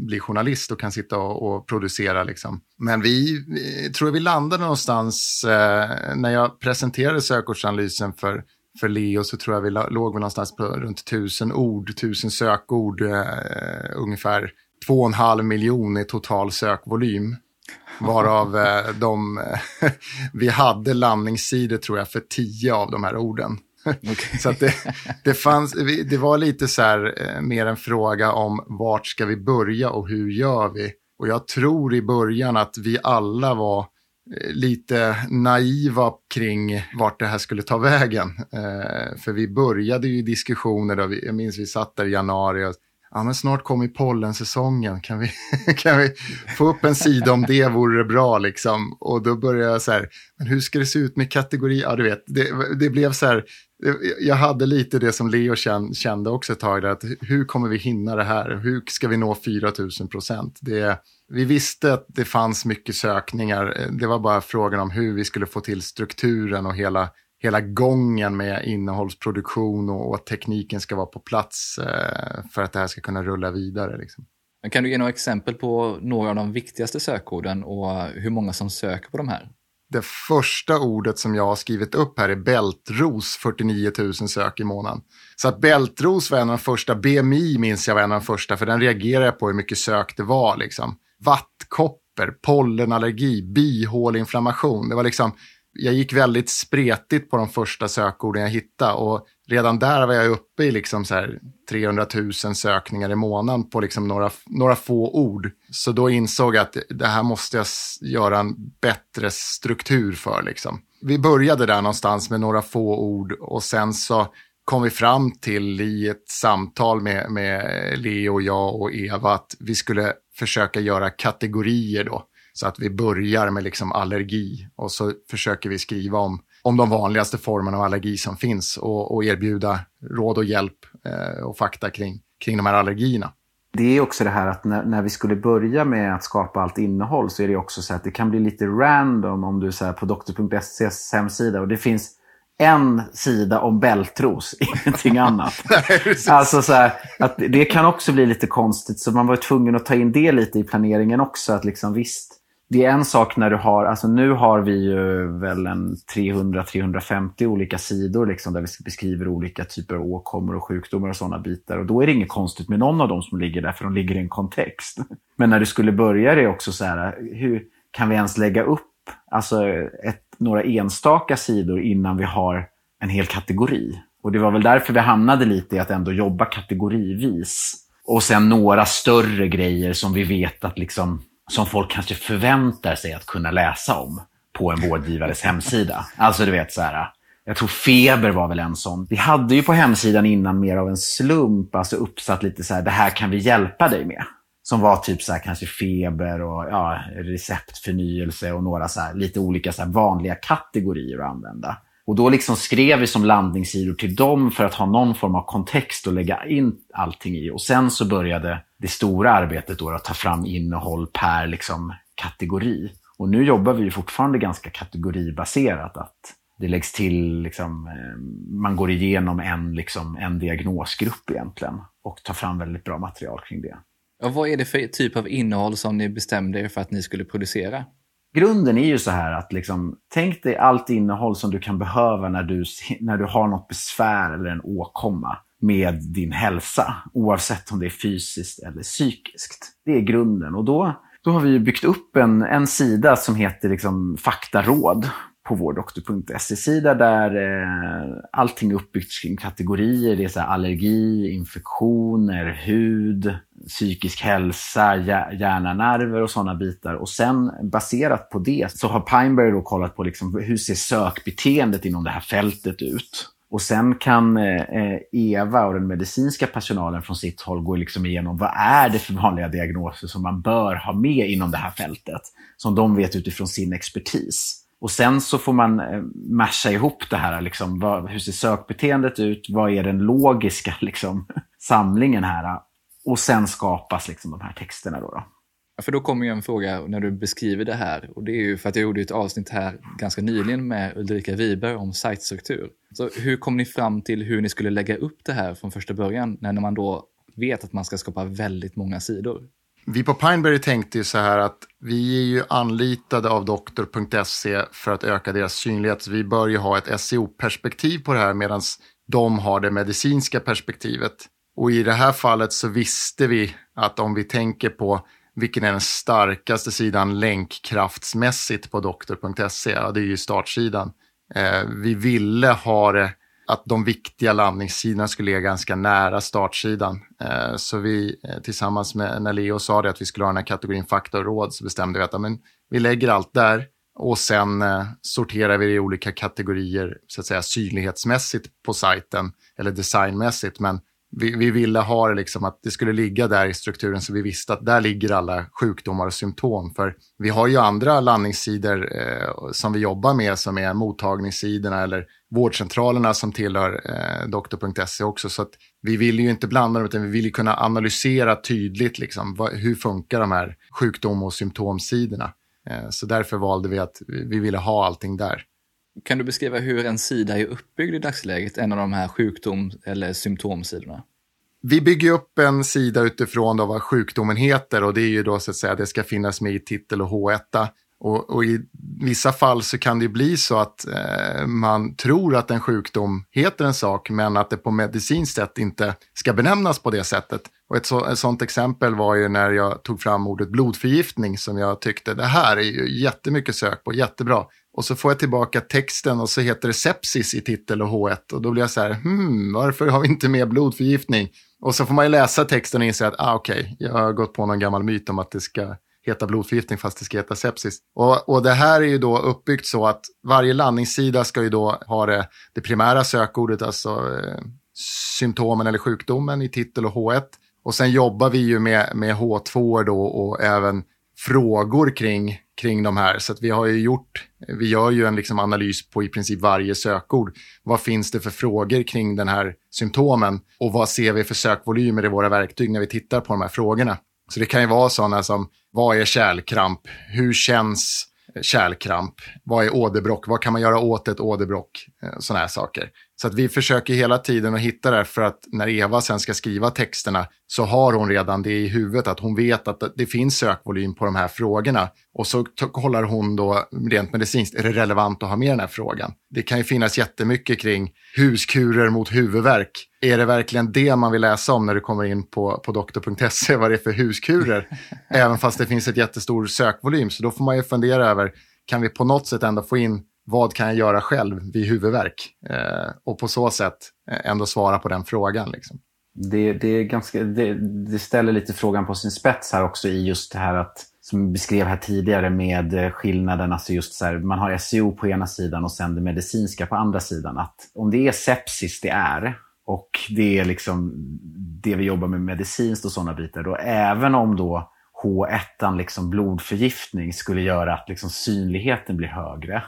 bli journalist och kan sitta och, och producera. Liksom. Men vi, vi tror vi landade någonstans eh, när jag presenterade sökordsanalysen för, för Leo så tror jag vi låg någonstans på runt tusen ord, tusen sökord, eh, ungefär två och en halv miljon i total sökvolym. Varav eh, de, vi hade landningssidor tror jag för tio av de här orden. Okay. så det, det, fanns, det var lite så här eh, mer en fråga om vart ska vi börja och hur gör vi? Och jag tror i början att vi alla var eh, lite naiva kring vart det här skulle ta vägen. Eh, för vi började ju diskussioner, då vi, jag minns vi satt där i januari och ja men snart kommer pollensäsongen, kan vi, kan vi få upp en sida om det vore det bra liksom. Och då började jag så här, men hur ska det se ut med kategori, ja du vet, det, det blev så här, jag hade lite det som Leo kände också ett tag, där, att hur kommer vi hinna det här? Hur ska vi nå 4 000 procent? Vi visste att det fanns mycket sökningar, det var bara frågan om hur vi skulle få till strukturen och hela hela gången med innehållsproduktion och, och att tekniken ska vara på plats eh, för att det här ska kunna rulla vidare. Liksom. Kan du ge några exempel på några av de viktigaste sökorden och hur många som söker på de här? Det första ordet som jag har skrivit upp här är bältros, 49 000 sök i månaden. Så att bältros var en av de första, BMI minns jag var en av de första, för den reagerade jag på hur mycket sök det var. Liksom. Vattkoppor, pollenallergi, bihåleinflammation. Det var liksom jag gick väldigt spretigt på de första sökorden jag hittade och redan där var jag uppe i liksom så här 300 000 sökningar i månaden på liksom några, några få ord. Så då insåg jag att det här måste jag göra en bättre struktur för. Liksom. Vi började där någonstans med några få ord och sen så kom vi fram till i ett samtal med, med Leo, jag och Eva att vi skulle försöka göra kategorier då. Så att vi börjar med liksom allergi och så försöker vi skriva om, om de vanligaste formerna av allergi som finns och, och erbjuda råd och hjälp eh, och fakta kring, kring de här allergierna. Det är också det här att när, när, vi skulle börja med att skapa allt innehåll så är det också så att det kan bli lite random om du är på doktor.ses hemsida och det finns en sida om bältros, ingenting annat. alltså så här, att det kan också bli lite konstigt, så man var tvungen att ta in det lite i planeringen också. Att liksom, visst, det är en sak när du har, alltså nu har vi ju väl en 300-350 olika sidor liksom, där vi beskriver olika typer av åkommor och sjukdomar och sådana bitar. Och då är det inget konstigt med någon av dem som ligger där, för de ligger i en kontext. Men när du skulle börja det också så här, hur kan vi ens lägga upp alltså ett, några enstaka sidor innan vi har en hel kategori? Och det var väl därför vi hamnade lite i att ändå jobba kategorivis. Och sen några större grejer som vi vet att liksom som folk kanske förväntar sig att kunna läsa om på en vårdgivares hemsida. Alltså du vet så här, jag tror feber var väl en sån. Vi hade ju på hemsidan innan mer av en slump, alltså uppsatt lite så här, det här kan vi hjälpa dig med. Som var typ så här, kanske feber och ja, receptförnyelse och några så här, lite olika så här, vanliga kategorier att använda. Och då liksom skrev vi som landningssidor till dem för att ha någon form av kontext att lägga in allting i. Och sen så började det stora arbetet då att ta fram innehåll per liksom kategori. Och nu jobbar vi fortfarande ganska kategoribaserat. Att det läggs till, liksom, eh, man går igenom en, liksom, en diagnosgrupp egentligen och tar fram väldigt bra material kring det. Och vad är det för typ av innehåll som ni bestämde er för att ni skulle producera? Grunden är ju så här att liksom, tänk dig allt innehåll som du kan behöva när du, när du har något besvär eller en åkomma med din hälsa, oavsett om det är fysiskt eller psykiskt. Det är grunden. Och då, då har vi byggt upp en, en sida som heter liksom faktaråd på vårdoktor.se-sida där eh, allting är uppbyggt kring kategorier. Det är så allergi, infektioner, hud, psykisk hälsa, hjärna, nerver och sådana bitar. Och sen baserat på det så har Pineberry då kollat på liksom, hur ser sökbeteendet inom det här fältet ut. Och sen kan eh, eh, Eva och den medicinska personalen från sitt håll gå liksom igenom vad är det för vanliga diagnoser som man bör ha med inom det här fältet. Som de vet utifrån sin expertis. Och sen så får man eh, masha ihop det här. Liksom, vad, hur ser sökbeteendet ut? Vad är den logiska liksom, samlingen här? Och sen skapas liksom, de här texterna. Då, då. För då kommer ju en fråga när du beskriver det här. Och det är ju för att jag gjorde ett avsnitt här ganska nyligen med Ulrika Wiberg om sajtstruktur. Så hur kom ni fram till hur ni skulle lägga upp det här från första början när man då vet att man ska skapa väldigt många sidor? Vi på Pineberry tänkte ju så här att vi är ju anlitade av doktor.se för att öka deras synlighet. Så vi bör ju ha ett SEO-perspektiv på det här medan de har det medicinska perspektivet. Och i det här fallet så visste vi att om vi tänker på vilken är den starkaste sidan länkkraftsmässigt på doktor.se? Ja, det är ju startsidan. Eh, vi ville ha det att de viktiga landningssidorna skulle ligga ganska nära startsidan. Eh, så vi eh, tillsammans med, när Leo sa det att vi skulle ha den här kategorin fakta och råd så bestämde vi att men, vi lägger allt där och sen eh, sorterar vi det i olika kategorier så att säga synlighetsmässigt på sajten eller designmässigt. Men vi, vi ville ha det liksom att det skulle ligga där i strukturen så vi visste att där ligger alla sjukdomar och symptom. För vi har ju andra landningssidor eh, som vi jobbar med som är mottagningssidorna eller vårdcentralerna som tillhör eh, doktor.se också. Så att vi vill ju inte blanda dem utan vi vill ju kunna analysera tydligt liksom, vad, hur funkar de här sjukdom och symptomsidorna. Eh, så därför valde vi att vi ville ha allting där. Kan du beskriva hur en sida är uppbyggd i dagsläget, en av de här sjukdom eller symptomsidorna? Vi bygger upp en sida utifrån då vad sjukdomen heter och det är ju då så att säga det ska finnas med i titel och H1. Och, och i vissa fall så kan det bli så att eh, man tror att en sjukdom heter en sak men att det på medicinskt sätt inte ska benämnas på det sättet. Och ett, så, ett sånt exempel var ju när jag tog fram ordet blodförgiftning som jag tyckte det här är ju jättemycket sök på, jättebra. Och så får jag tillbaka texten och så heter det sepsis i titel och H1. Och då blir jag så här, hmm, varför har vi inte med blodförgiftning? Och så får man ju läsa texten och inse att, ah, okej, okay, jag har gått på någon gammal myt om att det ska heta blodförgiftning fast det ska heta sepsis. Och, och det här är ju då uppbyggt så att varje landningssida ska ju då ha det, det primära sökordet, alltså eh, symptomen eller sjukdomen i titel och H1. Och sen jobbar vi ju med, med H2 då och även frågor kring kring de här. Så att vi har ju gjort, vi gör ju en liksom analys på i princip varje sökord. Vad finns det för frågor kring den här symptomen? Och vad ser vi för sökvolymer i våra verktyg när vi tittar på de här frågorna? Så det kan ju vara sådana som, vad är kärlkramp? Hur känns kärlkramp? Vad är åderbråck? Vad kan man göra åt ett åderbråck? Eh, sådana här saker. Så att vi försöker hela tiden att hitta det för att när Eva sen ska skriva texterna så har hon redan det i huvudet att hon vet att det finns sökvolym på de här frågorna. Och så kollar hon då rent medicinskt, är det relevant att ha med den här frågan? Det kan ju finnas jättemycket kring huskurer mot huvudvärk. Är det verkligen det man vill läsa om när du kommer in på, på doktor.se, vad det är för huskurer? Även fast det finns ett jättestor sökvolym. Så då får man ju fundera över, kan vi på något sätt ändå få in vad kan jag göra själv vid huvudvärk? Eh, och på så sätt eh, ändå svara på den frågan. Liksom. Det, det, är ganska, det, det, ställer lite frågan på sin spets här också i just det här att, som vi beskrev här tidigare med eh, skillnaden, alltså just så här, man har SEO på ena sidan och sen det medicinska på andra sidan. Att om det är sepsis det är och det är liksom det vi jobbar med medicinskt och sådana bitar, då även om då H1, liksom blodförgiftning, skulle göra att liksom synligheten blir högre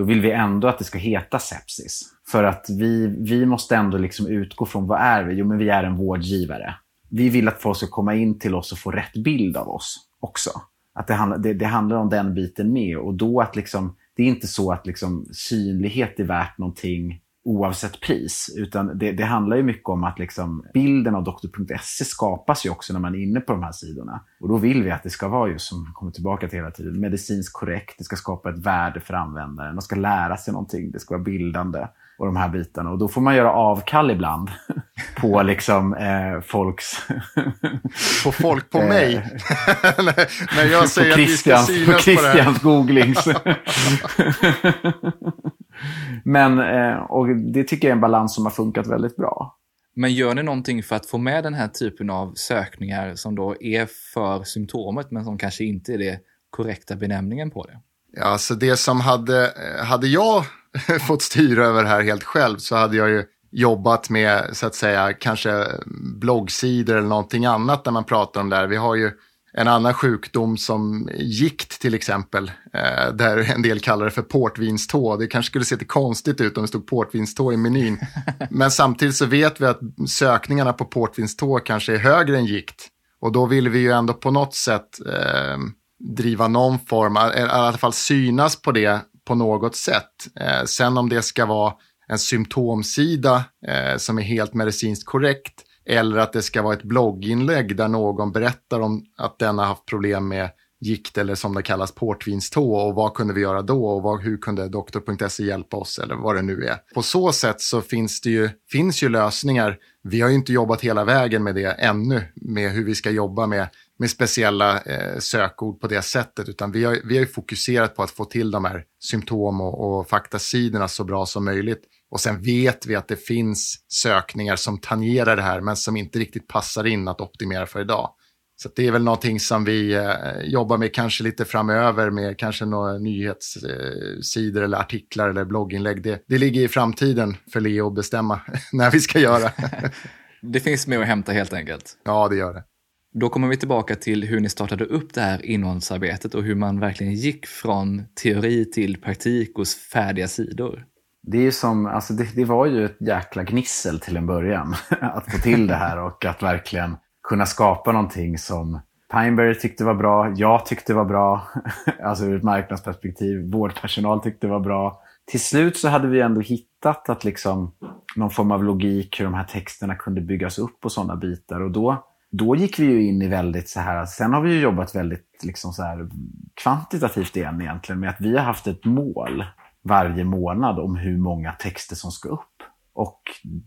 då vill vi ändå att det ska heta sepsis. För att vi, vi måste ändå liksom utgå från vad är vi? Jo, men vi är en vårdgivare. Vi vill att folk ska komma in till oss och få rätt bild av oss också. Att det, handlar, det, det handlar om den biten med. Och då att liksom, det är inte så att liksom synlighet är värt någonting oavsett pris. Utan det, det, handlar ju mycket om att liksom bilden av doktor.se skapas ju också när man är inne på de här sidorna. Och då vill vi att det ska vara just, som kommer tillbaka till hela tiden, medicinskt korrekt. Det ska skapa ett värde för användaren. De ska lära sig någonting. Det ska vara bildande. Och de här bitarna. Och då får man göra avkall ibland på liksom eh, folks... på folk på mig? Eh, när jag säger att vi ska synas på Christians googlings. Men, eh, och det tycker jag är en balans som har funkat väldigt bra. Men gör ni någonting för att få med den här typen av sökningar som då är för symptomet men som kanske inte är det korrekta benämningen på det? Ja, så det som hade, hade jag fått styra över det här helt själv så hade jag ju jobbat med, så att säga, kanske bloggsidor eller någonting annat där man pratar om det här. Vi har ju en annan sjukdom som gikt till exempel, eh, där en del kallar det för portvinstå. Det kanske skulle se lite konstigt ut om det stod portvinstå i menyn. Men samtidigt så vet vi att sökningarna på portvinstå kanske är högre än gikt. Och då vill vi ju ändå på något sätt eh, driva någon form, i alla fall synas på det på något sätt. Eh, sen om det ska vara en symptomsida eh, som är helt medicinskt korrekt eller att det ska vara ett blogginlägg där någon berättar om att den har haft problem med gikt eller som det kallas portvinstå och vad kunde vi göra då och vad, hur kunde doktor.se hjälpa oss eller vad det nu är. På så sätt så finns det ju, finns ju lösningar. Vi har ju inte jobbat hela vägen med det ännu, med hur vi ska jobba med, med speciella eh, sökord på det sättet, utan vi har, vi har ju fokuserat på att få till de här symptom och, och faktasidorna så bra som möjligt. Och sen vet vi att det finns sökningar som tangerar det här men som inte riktigt passar in att optimera för idag. Så det är väl någonting som vi eh, jobbar med kanske lite framöver med kanske några nyhetssidor eller artiklar eller blogginlägg. Det, det ligger i framtiden för Leo att bestämma när vi ska göra. det finns mer att hämta helt enkelt. Ja, det gör det. Då kommer vi tillbaka till hur ni startade upp det här innehållsarbetet och hur man verkligen gick från teori till praktik hos färdiga sidor. Det, är som, alltså det, det var ju ett jäkla gnissel till en början att få till det här och att verkligen kunna skapa någonting som Pineberry tyckte var bra, jag tyckte var bra, alltså ur ett marknadsperspektiv, vårdpersonal tyckte var bra. Till slut så hade vi ändå hittat att liksom någon form av logik hur de här texterna kunde byggas upp och sådana bitar. Och då, då gick vi ju in i väldigt så här, sen har vi ju jobbat väldigt liksom så här kvantitativt igen egentligen med att vi har haft ett mål varje månad om hur många texter som ska upp. Och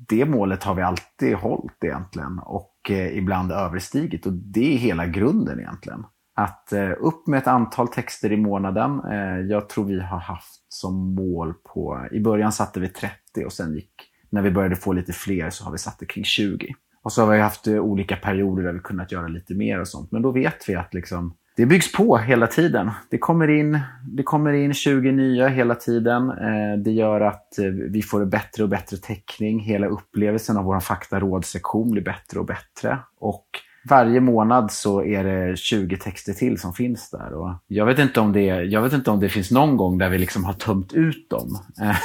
det målet har vi alltid hållit egentligen och eh, ibland överstigit och det är hela grunden egentligen. Att eh, upp med ett antal texter i månaden. Eh, jag tror vi har haft som mål på, i början satte vi 30 och sen gick, när vi började få lite fler så har vi satt det kring 20. Och så har vi haft eh, olika perioder där vi kunnat göra lite mer och sånt. Men då vet vi att liksom, det byggs på hela tiden. Det kommer in, det kommer in 20 nya hela tiden. Eh, det gör att eh, vi får bättre och bättre täckning. Hela upplevelsen av vår faktarådsektion blir bättre och bättre. Och varje månad så är det 20 texter till som finns där. Och jag, vet inte om det, jag vet inte om det finns någon gång där vi liksom har tömt ut dem.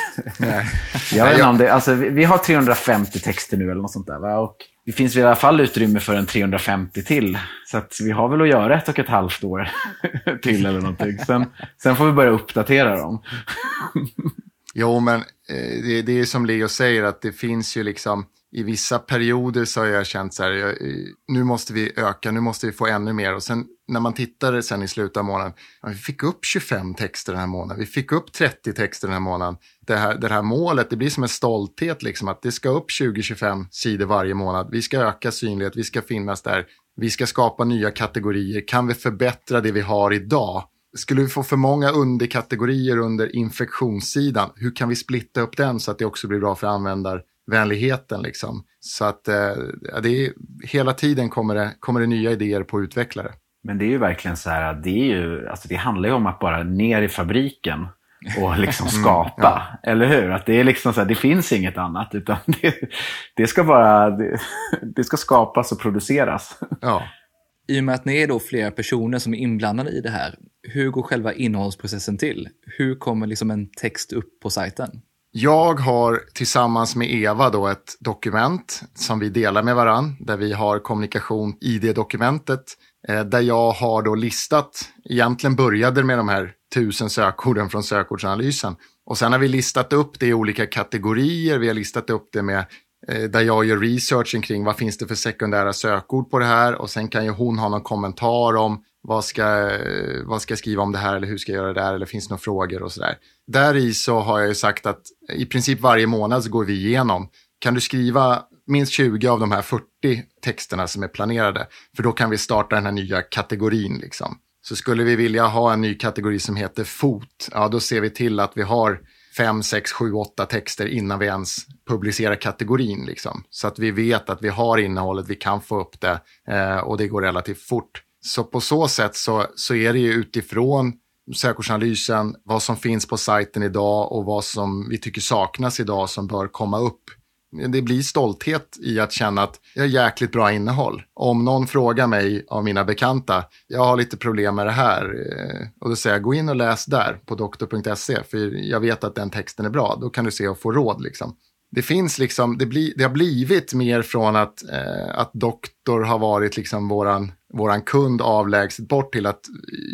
jag vet inte om det, alltså, vi, vi har 350 texter nu eller något sånt där. Va? Och det finns i alla fall utrymme för en 350 till. Så att vi har väl att göra ett och ett halvt år till eller någonting. Sen, sen får vi börja uppdatera dem. jo, men eh, det, det är som Leo säger att det finns ju liksom i vissa perioder så har jag känt så här, nu måste vi öka, nu måste vi få ännu mer. Och sen när man tittade sen i slutet av månaden, ja, vi fick upp 25 texter den här månaden, vi fick upp 30 texter den här månaden. Det här, det här målet, det blir som en stolthet liksom, att det ska upp 20-25 sidor varje månad. Vi ska öka synlighet, vi ska finnas där, vi ska skapa nya kategorier. Kan vi förbättra det vi har idag? Skulle vi få för många underkategorier under infektionssidan, hur kan vi splitta upp den så att det också blir bra för användare? Vänligheten. Liksom. Så att eh, det är, hela tiden kommer det, kommer det nya idéer på utvecklare. Men det är ju verkligen så här, det, är ju, alltså det handlar ju om att bara ner i fabriken och liksom mm, skapa. Mm, ja. Eller hur? Att det, är liksom så här, det finns inget annat. Utan det, det ska bara det, det, ska skapas och produceras. Ja. I och med att ni är då flera personer som är inblandade i det här, hur går själva innehållsprocessen till? Hur kommer liksom en text upp på sajten? Jag har tillsammans med Eva då ett dokument som vi delar med varann. Där vi har kommunikation i det dokumentet. Eh, där jag har då listat, egentligen började med de här tusen sökorden från sökordsanalysen. Och sen har vi listat upp det i olika kategorier. Vi har listat upp det med eh, där jag gör researchen kring vad finns det för sekundära sökord på det här. Och sen kan ju hon ha någon kommentar om vad ska, vad ska jag skriva om det här eller hur ska jag göra det där eller finns det några frågor och sådär. Där i så har jag ju sagt att i princip varje månad så går vi igenom. Kan du skriva minst 20 av de här 40 texterna som är planerade? För då kan vi starta den här nya kategorin liksom. Så skulle vi vilja ha en ny kategori som heter fot, ja då ser vi till att vi har 5, 6, 7, 8 texter innan vi ens publicerar kategorin. Liksom. Så att vi vet att vi har innehållet, vi kan få upp det eh, och det går relativt fort. Så på så sätt så, så är det ju utifrån sökordsanalysen, vad som finns på sajten idag och vad som vi tycker saknas idag som bör komma upp. Det blir stolthet i att känna att jag har jäkligt bra innehåll. Om någon frågar mig av mina bekanta, jag har lite problem med det här, eh, och då säger jag gå in och läs där på doktor.se, för jag vet att den texten är bra, då kan du se och få råd liksom det finns liksom, det, bli, det har blivit mer från att, eh, att doktor har varit liksom våran, våran kund avlägset bort till att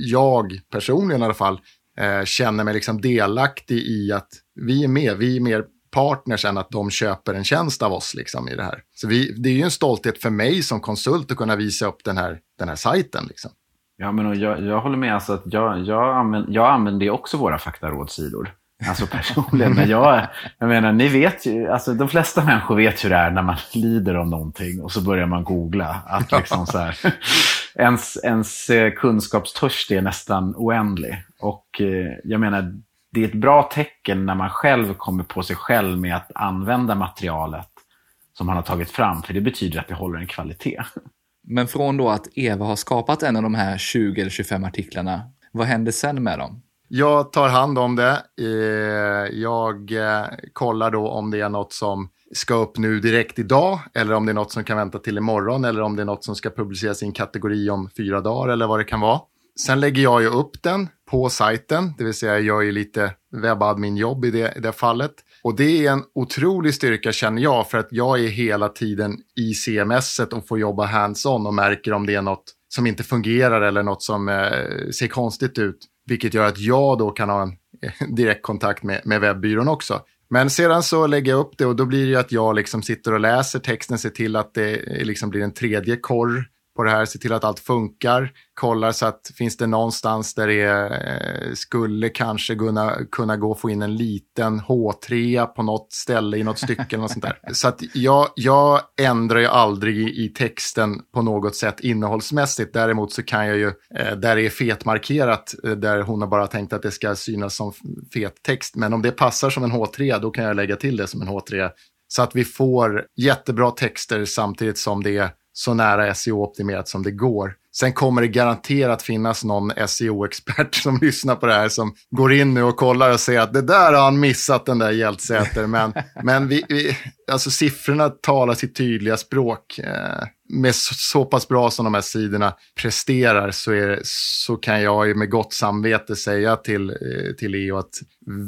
jag personligen i alla fall eh, känner mig liksom delaktig i att vi är med, vi är mer partners än att de köper en tjänst av oss liksom i det här. Så vi, det är ju en stolthet för mig som konsult att kunna visa upp den här, den här sajten. Liksom. Ja, men jag, jag håller med. Alltså att jag, jag, använder, jag använder också våra faktarådsidor. Alltså personligen. Men jag, jag menar, ni vet ju, alltså de flesta människor vet hur det är när man lider av någonting och så börjar man googla. Att liksom så här, ens, ens eh, kunskapstörst är nästan oändlig. Och eh, jag menar, det är ett bra tecken när man själv kommer på sig själv med att använda materialet som man har tagit fram. För det betyder att det håller en kvalitet. Men från då att Eva har skapat en av de här 20 eller 25 artiklarna, vad händer sen med dem? Jag tar hand om det. Eh, jag eh, kollar då om det är något som ska upp nu direkt idag eller om det är något som kan vänta till imorgon eller om det är något som ska publiceras i en kategori om fyra dagar eller vad det kan vara. Sen lägger jag ju upp den på sajten, det vill säga jag gör ju lite webbadmin-jobb i det, i det fallet. Och det är en otrolig styrka känner jag för att jag är hela tiden i CMS och får jobba hands-on och märker om det är något som inte fungerar eller något som eh, ser konstigt ut. Vilket gör att jag då kan ha en eh, direktkontakt med, med webbyrån också. Men sedan så lägger jag upp det och då blir det ju att jag liksom sitter och läser texten, ser till att det eh, liksom blir en tredje korr på det här, se till att allt funkar, kollar så att finns det någonstans där det eh, skulle kanske kunna, kunna gå att få in en liten H3 på något ställe i något stycke eller något sånt där. Så att jag, jag ändrar ju aldrig i, i, texten på något sätt innehållsmässigt. Däremot så kan jag ju, eh, där det är fetmarkerat, eh, där hon har bara tänkt att det ska synas som fet text. Men om det passar som en H3, då kan jag lägga till det som en H3. Så att vi får jättebra texter samtidigt som det är så nära SEO-optimerat som det går. Sen kommer det garanterat finnas någon SEO-expert som lyssnar på det här som går in nu och kollar och säger att det där har han missat den där Hjältsäter. Men, men vi, vi, alltså siffrorna talar sitt tydliga språk. Eh, med så, så, pass bra som de här sidorna presterar så, är, så kan jag med gott samvete säga till, eh, till EO att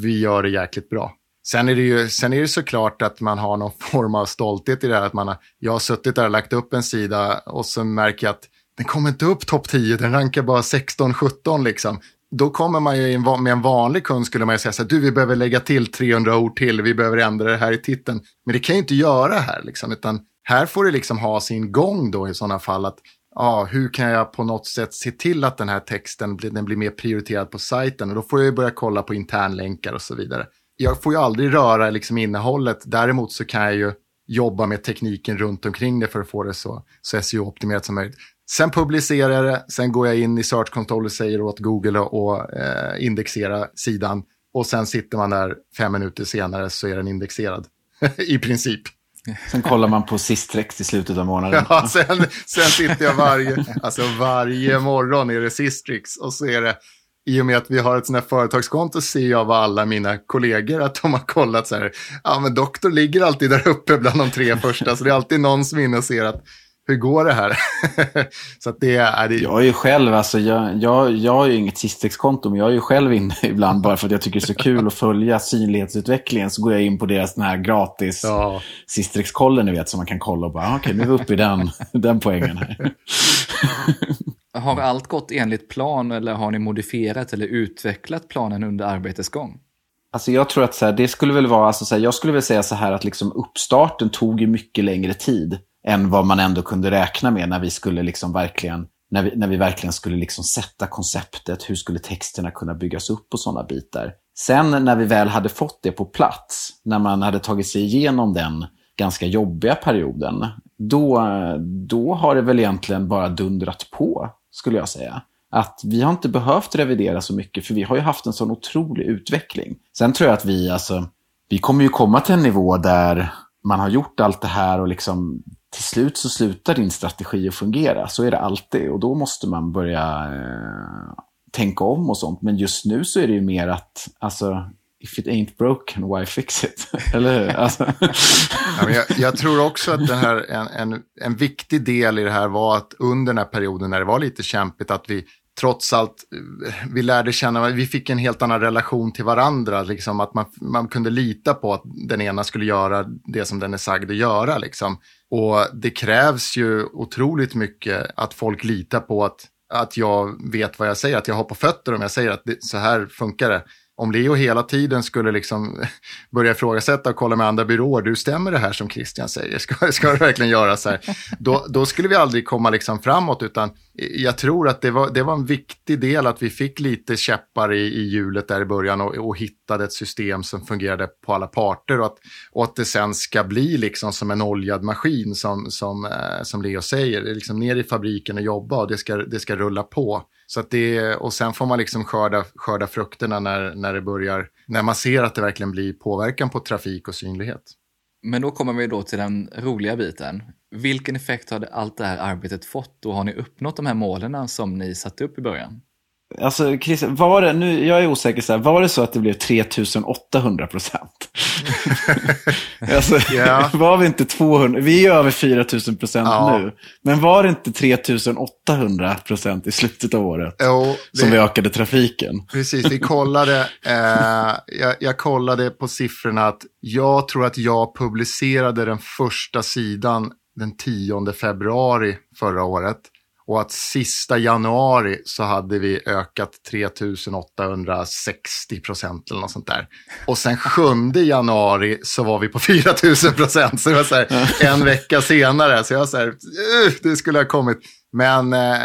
vi gör det jäkligt bra. Sen är, det ju, sen är det såklart att man har någon form av stolthet i det här. Att man har, jag har suttit där och lagt upp en sida och så märker jag att den kommer inte upp topp 10, den rankar bara 16-17 liksom. Då kommer man ju med en vanlig kund skulle man ju säga så här, du vi behöver lägga till 300 ord till, vi behöver ändra det här i titeln. Men det kan ju inte göra här liksom, utan här får det liksom ha sin gång då i sådana fall. att ja, hur kan jag på något sätt se till att den här texten den blir mer prioriterad på sajten? Och då får jag ju börja kolla på internlänkar och så vidare jag får ju aldrig röra liksom innehållet. Däremot så kan jag ju jobba med tekniken runt omkring det för att få det så, så SEO-optimerat som möjligt. Sen publicerar jag det, sen går jag in i Search Console och säger åt Google att eh, indexera sidan. Och sen sitter man där fem minuter senare så är den indexerad. I princip. Sen kollar man på Sistrex i slutet av månaden. Ja, sen, sen sitter jag varje, alltså varje morgon är det Sistrix och så är det i och med att vi har ett sånt här företagskonto ser jag vad alla mina kollegor att de har kollat så här. Ja, men doktor ligger alltid där uppe bland de tre första, så det är alltid någon som är inne och ser att hur går det här? så det är, det... Jag är ju själv, alltså, jag, jag, jag har ju inget Sistex-konto, men jag är ju själv inne ibland bara för att jag tycker det är så kul att följa synlighetsutvecklingen. Så går jag in på deras den här gratis ja. Sistex-kollen, ni vet, som man kan kolla och bara, ah, okej, okay, nu är vi uppe i den, den poängen här. Har allt gått enligt plan eller har ni modifierat eller utvecklat planen under arbetets gång? Alltså jag tror att så här, det skulle väl vara, alltså så här, jag skulle väl säga så här att liksom uppstarten tog ju mycket längre tid än vad man ändå kunde räkna med när vi skulle liksom verkligen, när vi, när vi verkligen skulle liksom sätta konceptet, hur skulle texterna kunna byggas upp och sådana bitar. Sen när vi väl hade fått det på plats, när man hade tagit sig igenom den ganska jobbiga perioden, då, då har det väl egentligen bara dundrat på skulle jag säga. Att vi har inte behövt revidera så mycket, för vi har ju haft en sån otrolig utveckling. Sen tror jag att vi, alltså, vi kommer ju komma till en nivå där man har gjort allt det här och liksom till slut så slutar din strategi att fungera. Så är det alltid och då måste man börja eh, tänka om och sånt. Men just nu så är det ju mer att, alltså, if it ain't broken, why fix it? Eller hur? Alltså. Ja, jag, jag, tror också att det här, en, en, en viktig del i det här var att under den här perioden när det var lite kämpigt, att vi trots allt, eh, vi lärde känna, vi fick en helt annan relation till varandra. Liksom, att man, man kunde lita på att den ena skulle göra det som den är sagd att göra. Liksom. Och det krävs ju otroligt mycket att folk litar på att, att jag vet vad jag säger, att jag har på fötter om jag säger att det, så här funkar det om Leo hela tiden skulle liksom börja ifrågasätta och kolla med andra byråer, du stämmer det här som Christian säger, ska, ska det verkligen göra så här? Då, då skulle vi aldrig komma liksom framåt, utan jag tror att det var, det var en viktig del att vi fick lite käppar i, i hjulet där i början och, och hittade ett system som fungerade på alla parter och att, och att det sen ska bli liksom som en oljad maskin som, som, eh, som Leo säger, liksom ner i fabriken och jobba och det ska, det ska rulla på. Så att det, och sen får man liksom skörda, skörda frukterna när, när det börjar, när man ser att det verkligen blir påverkan på trafik och synlighet. Men då kommer vi då till den roliga biten. Vilken effekt har allt det här arbetet fått och har ni uppnått de här målen som ni satte upp i början? Alltså, Chris, var det, nu, jag är osäker, så här, var det så att det blev 3800 procent? alltså, yeah. Var vi inte 200? Vi är över 4000 procent ja. nu. Men var det inte 3800 procent i slutet av året? Jo, det... Som vi ökade trafiken. Precis, vi kollade, eh, jag, jag kollade på siffrorna att jag tror att jag publicerade den första sidan den 10 februari förra året. Och att sista januari så hade vi ökat 3860 procent eller något sånt där. Och sen 7 januari så var vi på 4000 procent. Så det var så här, en vecka senare. Så jag var så här, det skulle ha kommit. Men, eh,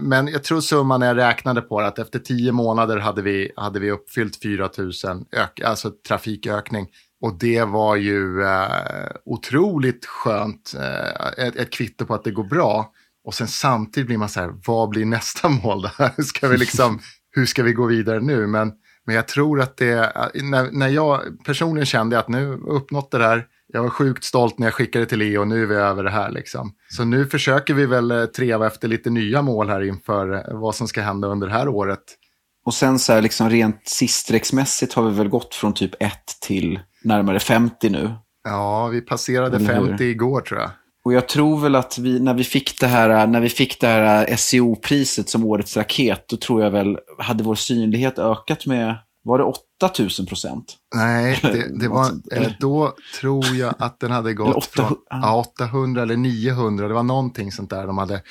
men jag tror summan när jag räknade på det, att efter tio månader hade vi, hade vi uppfyllt 4000 ök, alltså trafikökning. Och det var ju eh, otroligt skönt, eh, ett, ett kvitto på att det går bra. Och sen samtidigt blir man så här, vad blir nästa mål? Där? Ska vi liksom, hur ska vi gå vidare nu? Men, men jag tror att det, när, när jag personligen kände att nu uppnått det här, jag var sjukt stolt när jag skickade till Leo, nu är vi över det här liksom. Så nu försöker vi väl eh, treva efter lite nya mål här inför eh, vad som ska hända under det här året. Och sen så här liksom rent sisträcksmässigt har vi väl gått från typ 1 till närmare 50 nu. Ja, vi passerade 50 igår tror jag. Och jag tror väl att vi, när vi fick det här, när vi fick det här SEO-priset som årets raket, då tror jag väl, hade vår synlighet ökat med, var det 8000 procent? Nej, det, det var, då tror jag att den hade gått 800, från ja, 800 eller 900, det var någonting sånt där de hade.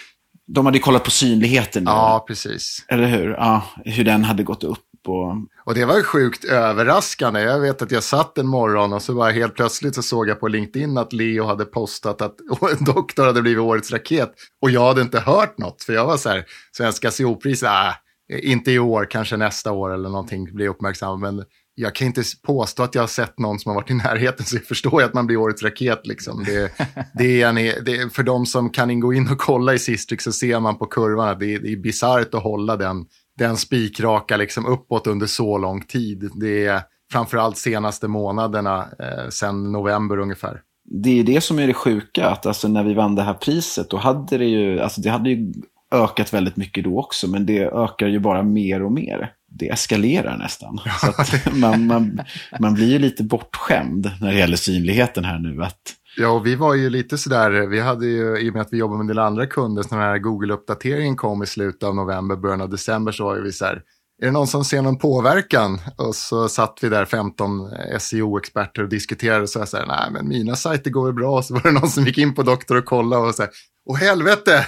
De hade kollat på synligheten. Ja, precis. Eller hur? Ja, hur den hade gått upp. Och... och det var sjukt överraskande. Jag vet att jag satt en morgon och så bara helt plötsligt så såg jag på LinkedIn att Leo hade postat att en doktor hade blivit årets raket. Och jag hade inte hört något, för jag var så här, Svenska CO-pris, äh, inte i år, kanske nästa år eller någonting, blir uppmärksam. Men jag kan inte påstå att jag har sett någon som har varit i närheten, så jag förstår att man blir årets raket. Liksom. Det, det är en, det, för de som kan gå in och kolla i Sistrix så ser man på kurvan att det, det är bisarrt att hålla den den spikraka liksom uppåt under så lång tid. Det är framförallt senaste månaderna, eh, sen november ungefär. Det är det som är det sjuka, att alltså när vi vann det här priset, då hade det ju, alltså det hade ju ökat väldigt mycket då också, men det ökar ju bara mer och mer. Det eskalerar nästan. Så man, man, man blir ju lite bortskämd när det gäller synligheten här nu. Att Ja, och vi var ju lite sådär, vi hade ju, i och med att vi jobbar med en del andra kunder, så när den här Google-uppdateringen kom i slutet av november, början av december, så var vi så här, är det någon som ser någon påverkan? Och så satt vi där 15 SEO-experter och diskuterade och så här, nej men mina sajter går väl bra. Och så var det någon som gick in på Doktor och kollade och så här, åh helvete,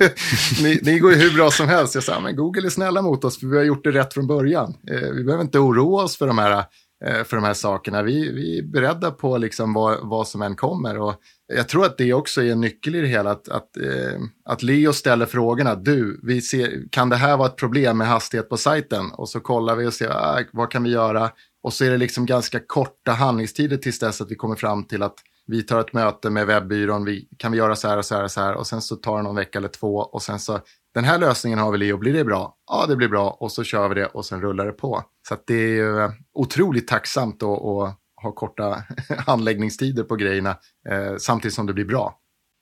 ni, ni, går ju hur bra som helst. Jag sa, men Google är snälla mot oss för vi har gjort det rätt från början. Eh, vi behöver inte oroa oss för de här Eh, för de här sakerna. Vi, vi är beredda på liksom vad, vad som än kommer. Och jag tror att det också är en nyckel i det hela, att, att, eh, att Leo ställer frågorna. Du, vi ser, kan det här vara ett problem med hastighet på sajten? Och så kollar vi och ser, ah, vad kan vi göra? Och så är det liksom ganska korta handlingstider tills dess att vi kommer fram till att vi tar ett möte med webbyrån, vi, kan vi göra så här och så här och så här och sen så tar det någon vecka eller två och sen så den här lösningen har vi Leo, blir det bra? Ja, det blir bra och så kör vi det och sen rullar det på. Så det är ju eh, otroligt tacksamt att, att ha korta handläggningstider på grejerna eh, samtidigt som det blir bra.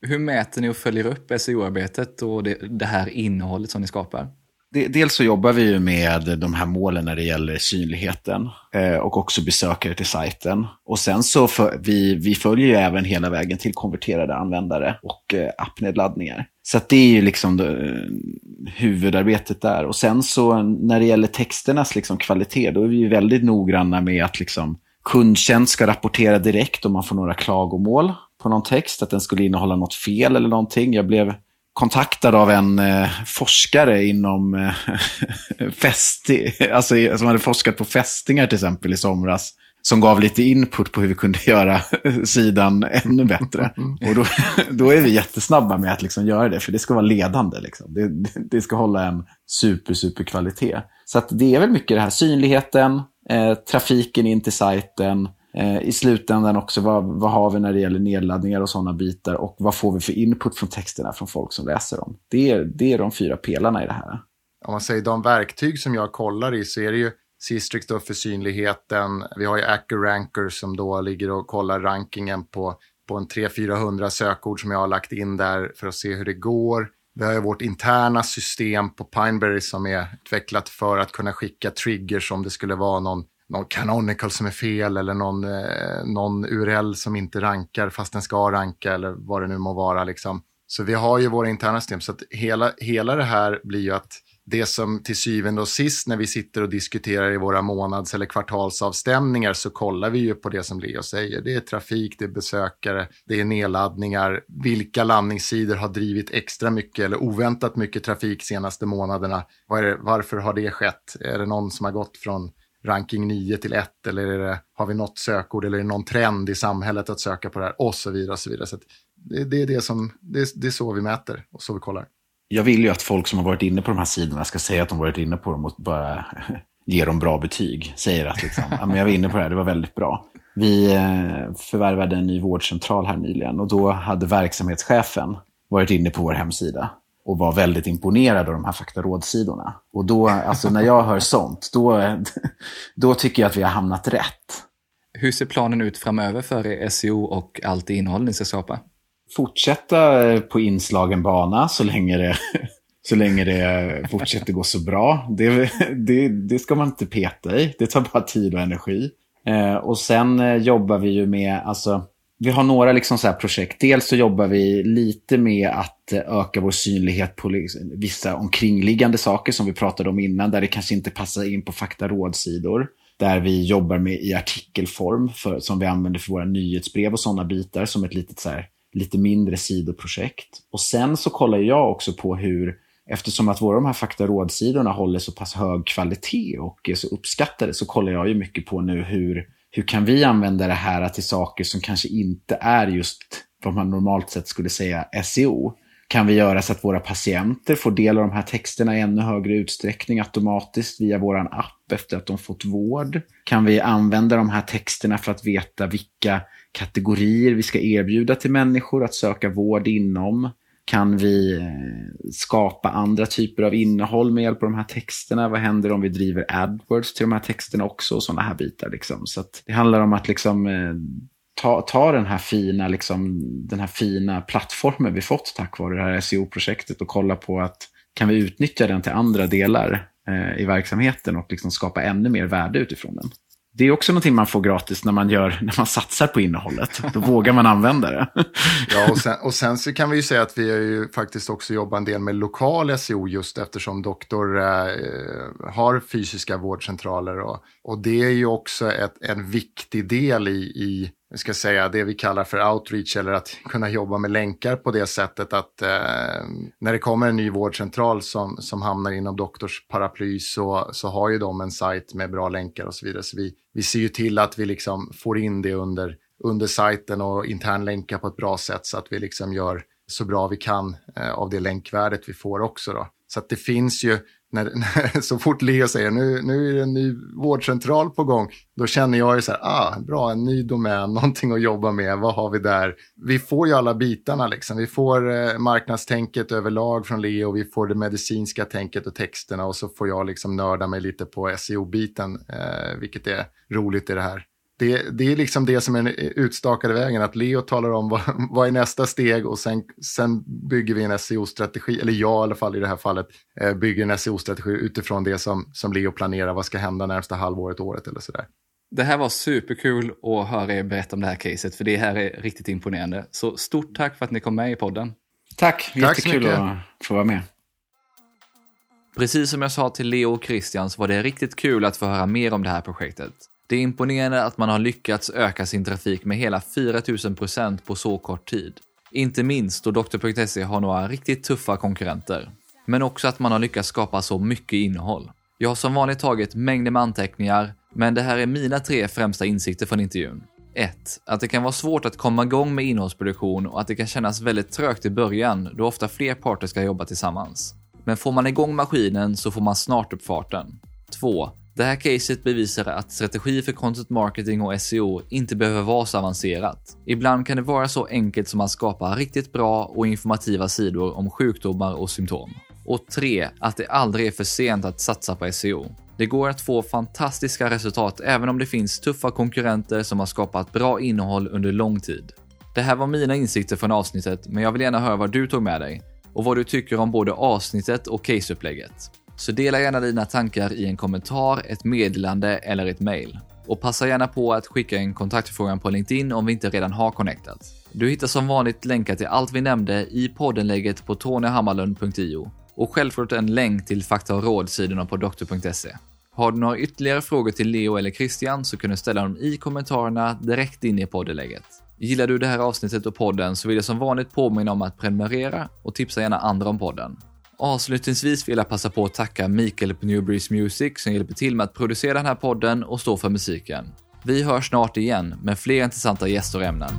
Hur mäter ni och följer upp SEO-arbetet och det, det här innehållet som ni skapar? dels så jobbar vi ju med de här målen när det gäller synligheten eh, och också besökare till sajten. Och sen så för, vi, vi följer ju även hela vägen till konverterade användare och eh, appnedladdningar. Så det är ju liksom det, eh, huvudarbetet där. Och sen så när det gäller texternas liksom kvalitet, då är vi ju väldigt noggranna med att liksom kundtjänst ska rapportera direkt om man får några klagomål på någon text, att den skulle innehålla något fel eller någonting. Jag blev kontaktad av en eh, forskare inom eh, fästi, alltså, som hade forskat på fästingar till exempel i somras. Som gav lite input på hur vi kunde göra sidan ännu bättre. Och då, då är vi jättesnabba med att liksom göra det, för det ska vara ledande. Liksom. Det, det ska hålla en super, super kvalitet. Så det är väl mycket det här synligheten, eh, trafiken in till sajten, Eh, i slutändan också vad, vad har vi när det gäller nedladdningar och sådana bitar och vad får vi för input från texterna från folk som läser dem. Det är, det är de fyra pelarna i det här. Om man säger de verktyg som jag kollar i så är det ju Sistrix då för synligheten. Vi har ju AccuRanker som då ligger och kollar rankingen på, på en 300-400 sökord som jag har lagt in där för att se hur det går. Vi har ju vårt interna system på Pineberry som är utvecklat för att kunna skicka triggers om det skulle vara någon någon canonical som är fel eller någon, eh, någon URL som inte rankar fast den ska ranka eller vad det nu må vara. Liksom. Så vi har ju våra interna system. Så att hela, hela det här blir ju att det som till syvende och sist när vi sitter och diskuterar i våra månads eller kvartalsavstämningar så kollar vi ju på det som Leo säger. Det är trafik, det är besökare, det är nedladdningar. Vilka landningssidor har drivit extra mycket eller oväntat mycket trafik senaste månaderna? Var det, varför har det skett? Är det någon som har gått från ranking 9 till 1 eller är det, har vi något sökord eller är det någon trend i samhället att söka på det här och så vidare. Och så vidare. Så det, det, är det, som, det, det är så vi mäter och så vi kollar. Jag vill ju att folk som har varit inne på de här sidorna ska säga att de varit inne på dem och bara ge dem bra betyg. Säger att liksom, ja, men jag var inne på det här, det var väldigt bra. Vi eh, förvärvade en ny vårdcentral här nyligen och då hade verksamhetschefen varit inne på vår hemsida och var väldigt imponerad av de här faktarådsidorna. Och då, alltså när jag hör sånt, då, då tycker jag att vi har hamnat rätt. Hur ser planen ut framöver för SEO och allt innehåll ni ska skapa? Fortsätta eh, på inslagen bana så länge det, så länge det fortsätter gå så bra. Det, det, det ska man inte peta i. Det tar bara tid och energi. Eh, och sen eh, jobbar vi ju med, alltså, vi har några liksom så projekt. Dels så jobbar vi lite med att eh, öka vår synlighet på vissa omkringliggande saker som vi pratade om innan, där det kanske inte passar in på faktarådsidor. Där vi jobbar med i artikelform för, som vi använder för våra nyhetsbrev och sådana bitar som ett litet så här, lite mindre sidoprojekt. Och sen så kollar jag också på hur, eftersom att våra de här faktarådsidorna håller så pass hög kvalitet och är så uppskattade, så kollar jag ju mycket på nu hur hur kan vi använda det här till saker som kanske inte är just vad man normalt sett skulle säga SEO? Kan vi göra så att våra patienter får del av de här texterna i ännu högre utsträckning automatiskt via vår app efter att de fått vård? Kan vi använda de här texterna för att veta vilka kategorier vi ska erbjuda till människor att söka vård inom? Kan vi eh, skapa andra typer av innehåll med hjälp av de här texterna? Vad händer om vi driver AdWords till de här texterna också? Och sådana här bitar. Liksom. Så det handlar om att liksom, eh, ta, ta den, här fina, liksom, den här fina plattformen vi fått tack vare det här SEO-projektet och kolla på att kan vi utnyttja den till andra delar eh, i verksamheten och liksom skapa ännu mer värde utifrån den det är också någonting man får gratis när man, gör, när man satsar på innehållet. Då vågar man använda det. ja, och sen, och sen så kan vi ju säga att vi har ju faktiskt också jobbat en del med lokal SEO just eftersom Doktor eh, har fysiska vårdcentraler. Och, och det är ju också ett, en viktig del i, i vi ska säga, det vi kallar för outreach eller att kunna jobba med länkar på det sättet att eh, när det kommer en ny vårdcentral som, som hamnar inom doktors paraply så, så har ju de en sajt med bra länkar och så vidare. Så vi, vi ser ju till att vi liksom får in det under, under sajten och internlänkar på ett bra sätt så att vi liksom gör så bra vi kan eh, av det länkvärdet vi får också. Då. Så att det finns ju när, när, så fort Leo säger nu, nu är det en ny vårdcentral på gång, då känner jag ju så här, ah, bra, en ny domän, någonting att jobba med, vad har vi där? Vi får ju alla bitarna liksom, vi får eh, marknadstänket överlag från Leo, vi får det medicinska tänket och texterna och så får jag liksom nörda mig lite på SEO-biten, eh, vilket är roligt i det här det, det är liksom det som är den utstakade vägen, att Leo talar om vad, vad är nästa steg och sen, sen bygger vi en SEO-strategi, eller jag i alla fall i det här fallet, eh, bygger en SEO-strategi utifrån det som, som Leo planerar, vad ska hända närmsta halvåret, året eller sådär. Det här var superkul att höra er berätta om det här caset, för det här är riktigt imponerande. Så stort tack för att ni kom med i podden. Tack, Tack jättekul att få vara med. Precis som jag sa till Leo och Christian så var det riktigt kul att få höra mer om det här projektet. Det är imponerande att man har lyckats öka sin trafik med hela 4000 procent på så kort tid. Inte minst då Doktor.se har några riktigt tuffa konkurrenter. Men också att man har lyckats skapa så mycket innehåll. Jag har som vanligt tagit mängder med anteckningar, men det här är mina tre främsta insikter från intervjun. 1. Att det kan vara svårt att komma igång med innehållsproduktion och att det kan kännas väldigt trögt i början då ofta fler parter ska jobba tillsammans. Men får man igång maskinen så får man snart upp farten. 2. Det här caset bevisar att strategi för content marketing och SEO inte behöver vara så avancerat. Ibland kan det vara så enkelt som att skapa riktigt bra och informativa sidor om sjukdomar och symptom. Och 3. Att det aldrig är för sent att satsa på SEO. Det går att få fantastiska resultat även om det finns tuffa konkurrenter som har skapat bra innehåll under lång tid. Det här var mina insikter från avsnittet, men jag vill gärna höra vad du tog med dig och vad du tycker om både avsnittet och caseupplägget. Så dela gärna dina tankar i en kommentar, ett meddelande eller ett mail. Och passa gärna på att skicka en kontaktförfrågan på LinkedIn om vi inte redan har connectat. Du hittar som vanligt länkar till allt vi nämnde i poddenlägget på tonyhammarlund.io och självklart en länk till fakta och rådsidorna på doktor.se. Har du några ytterligare frågor till Leo eller Christian så kan du ställa dem i kommentarerna direkt in i poddenlägget. Gillar du det här avsnittet och podden så vill jag som vanligt påminna om att prenumerera och tipsa gärna andra om podden. Avslutningsvis vill jag passa på att tacka Mikael på Newbreeze Music som hjälper till med att producera den här podden och stå för musiken. Vi hörs snart igen med fler intressanta gäster och ämnen.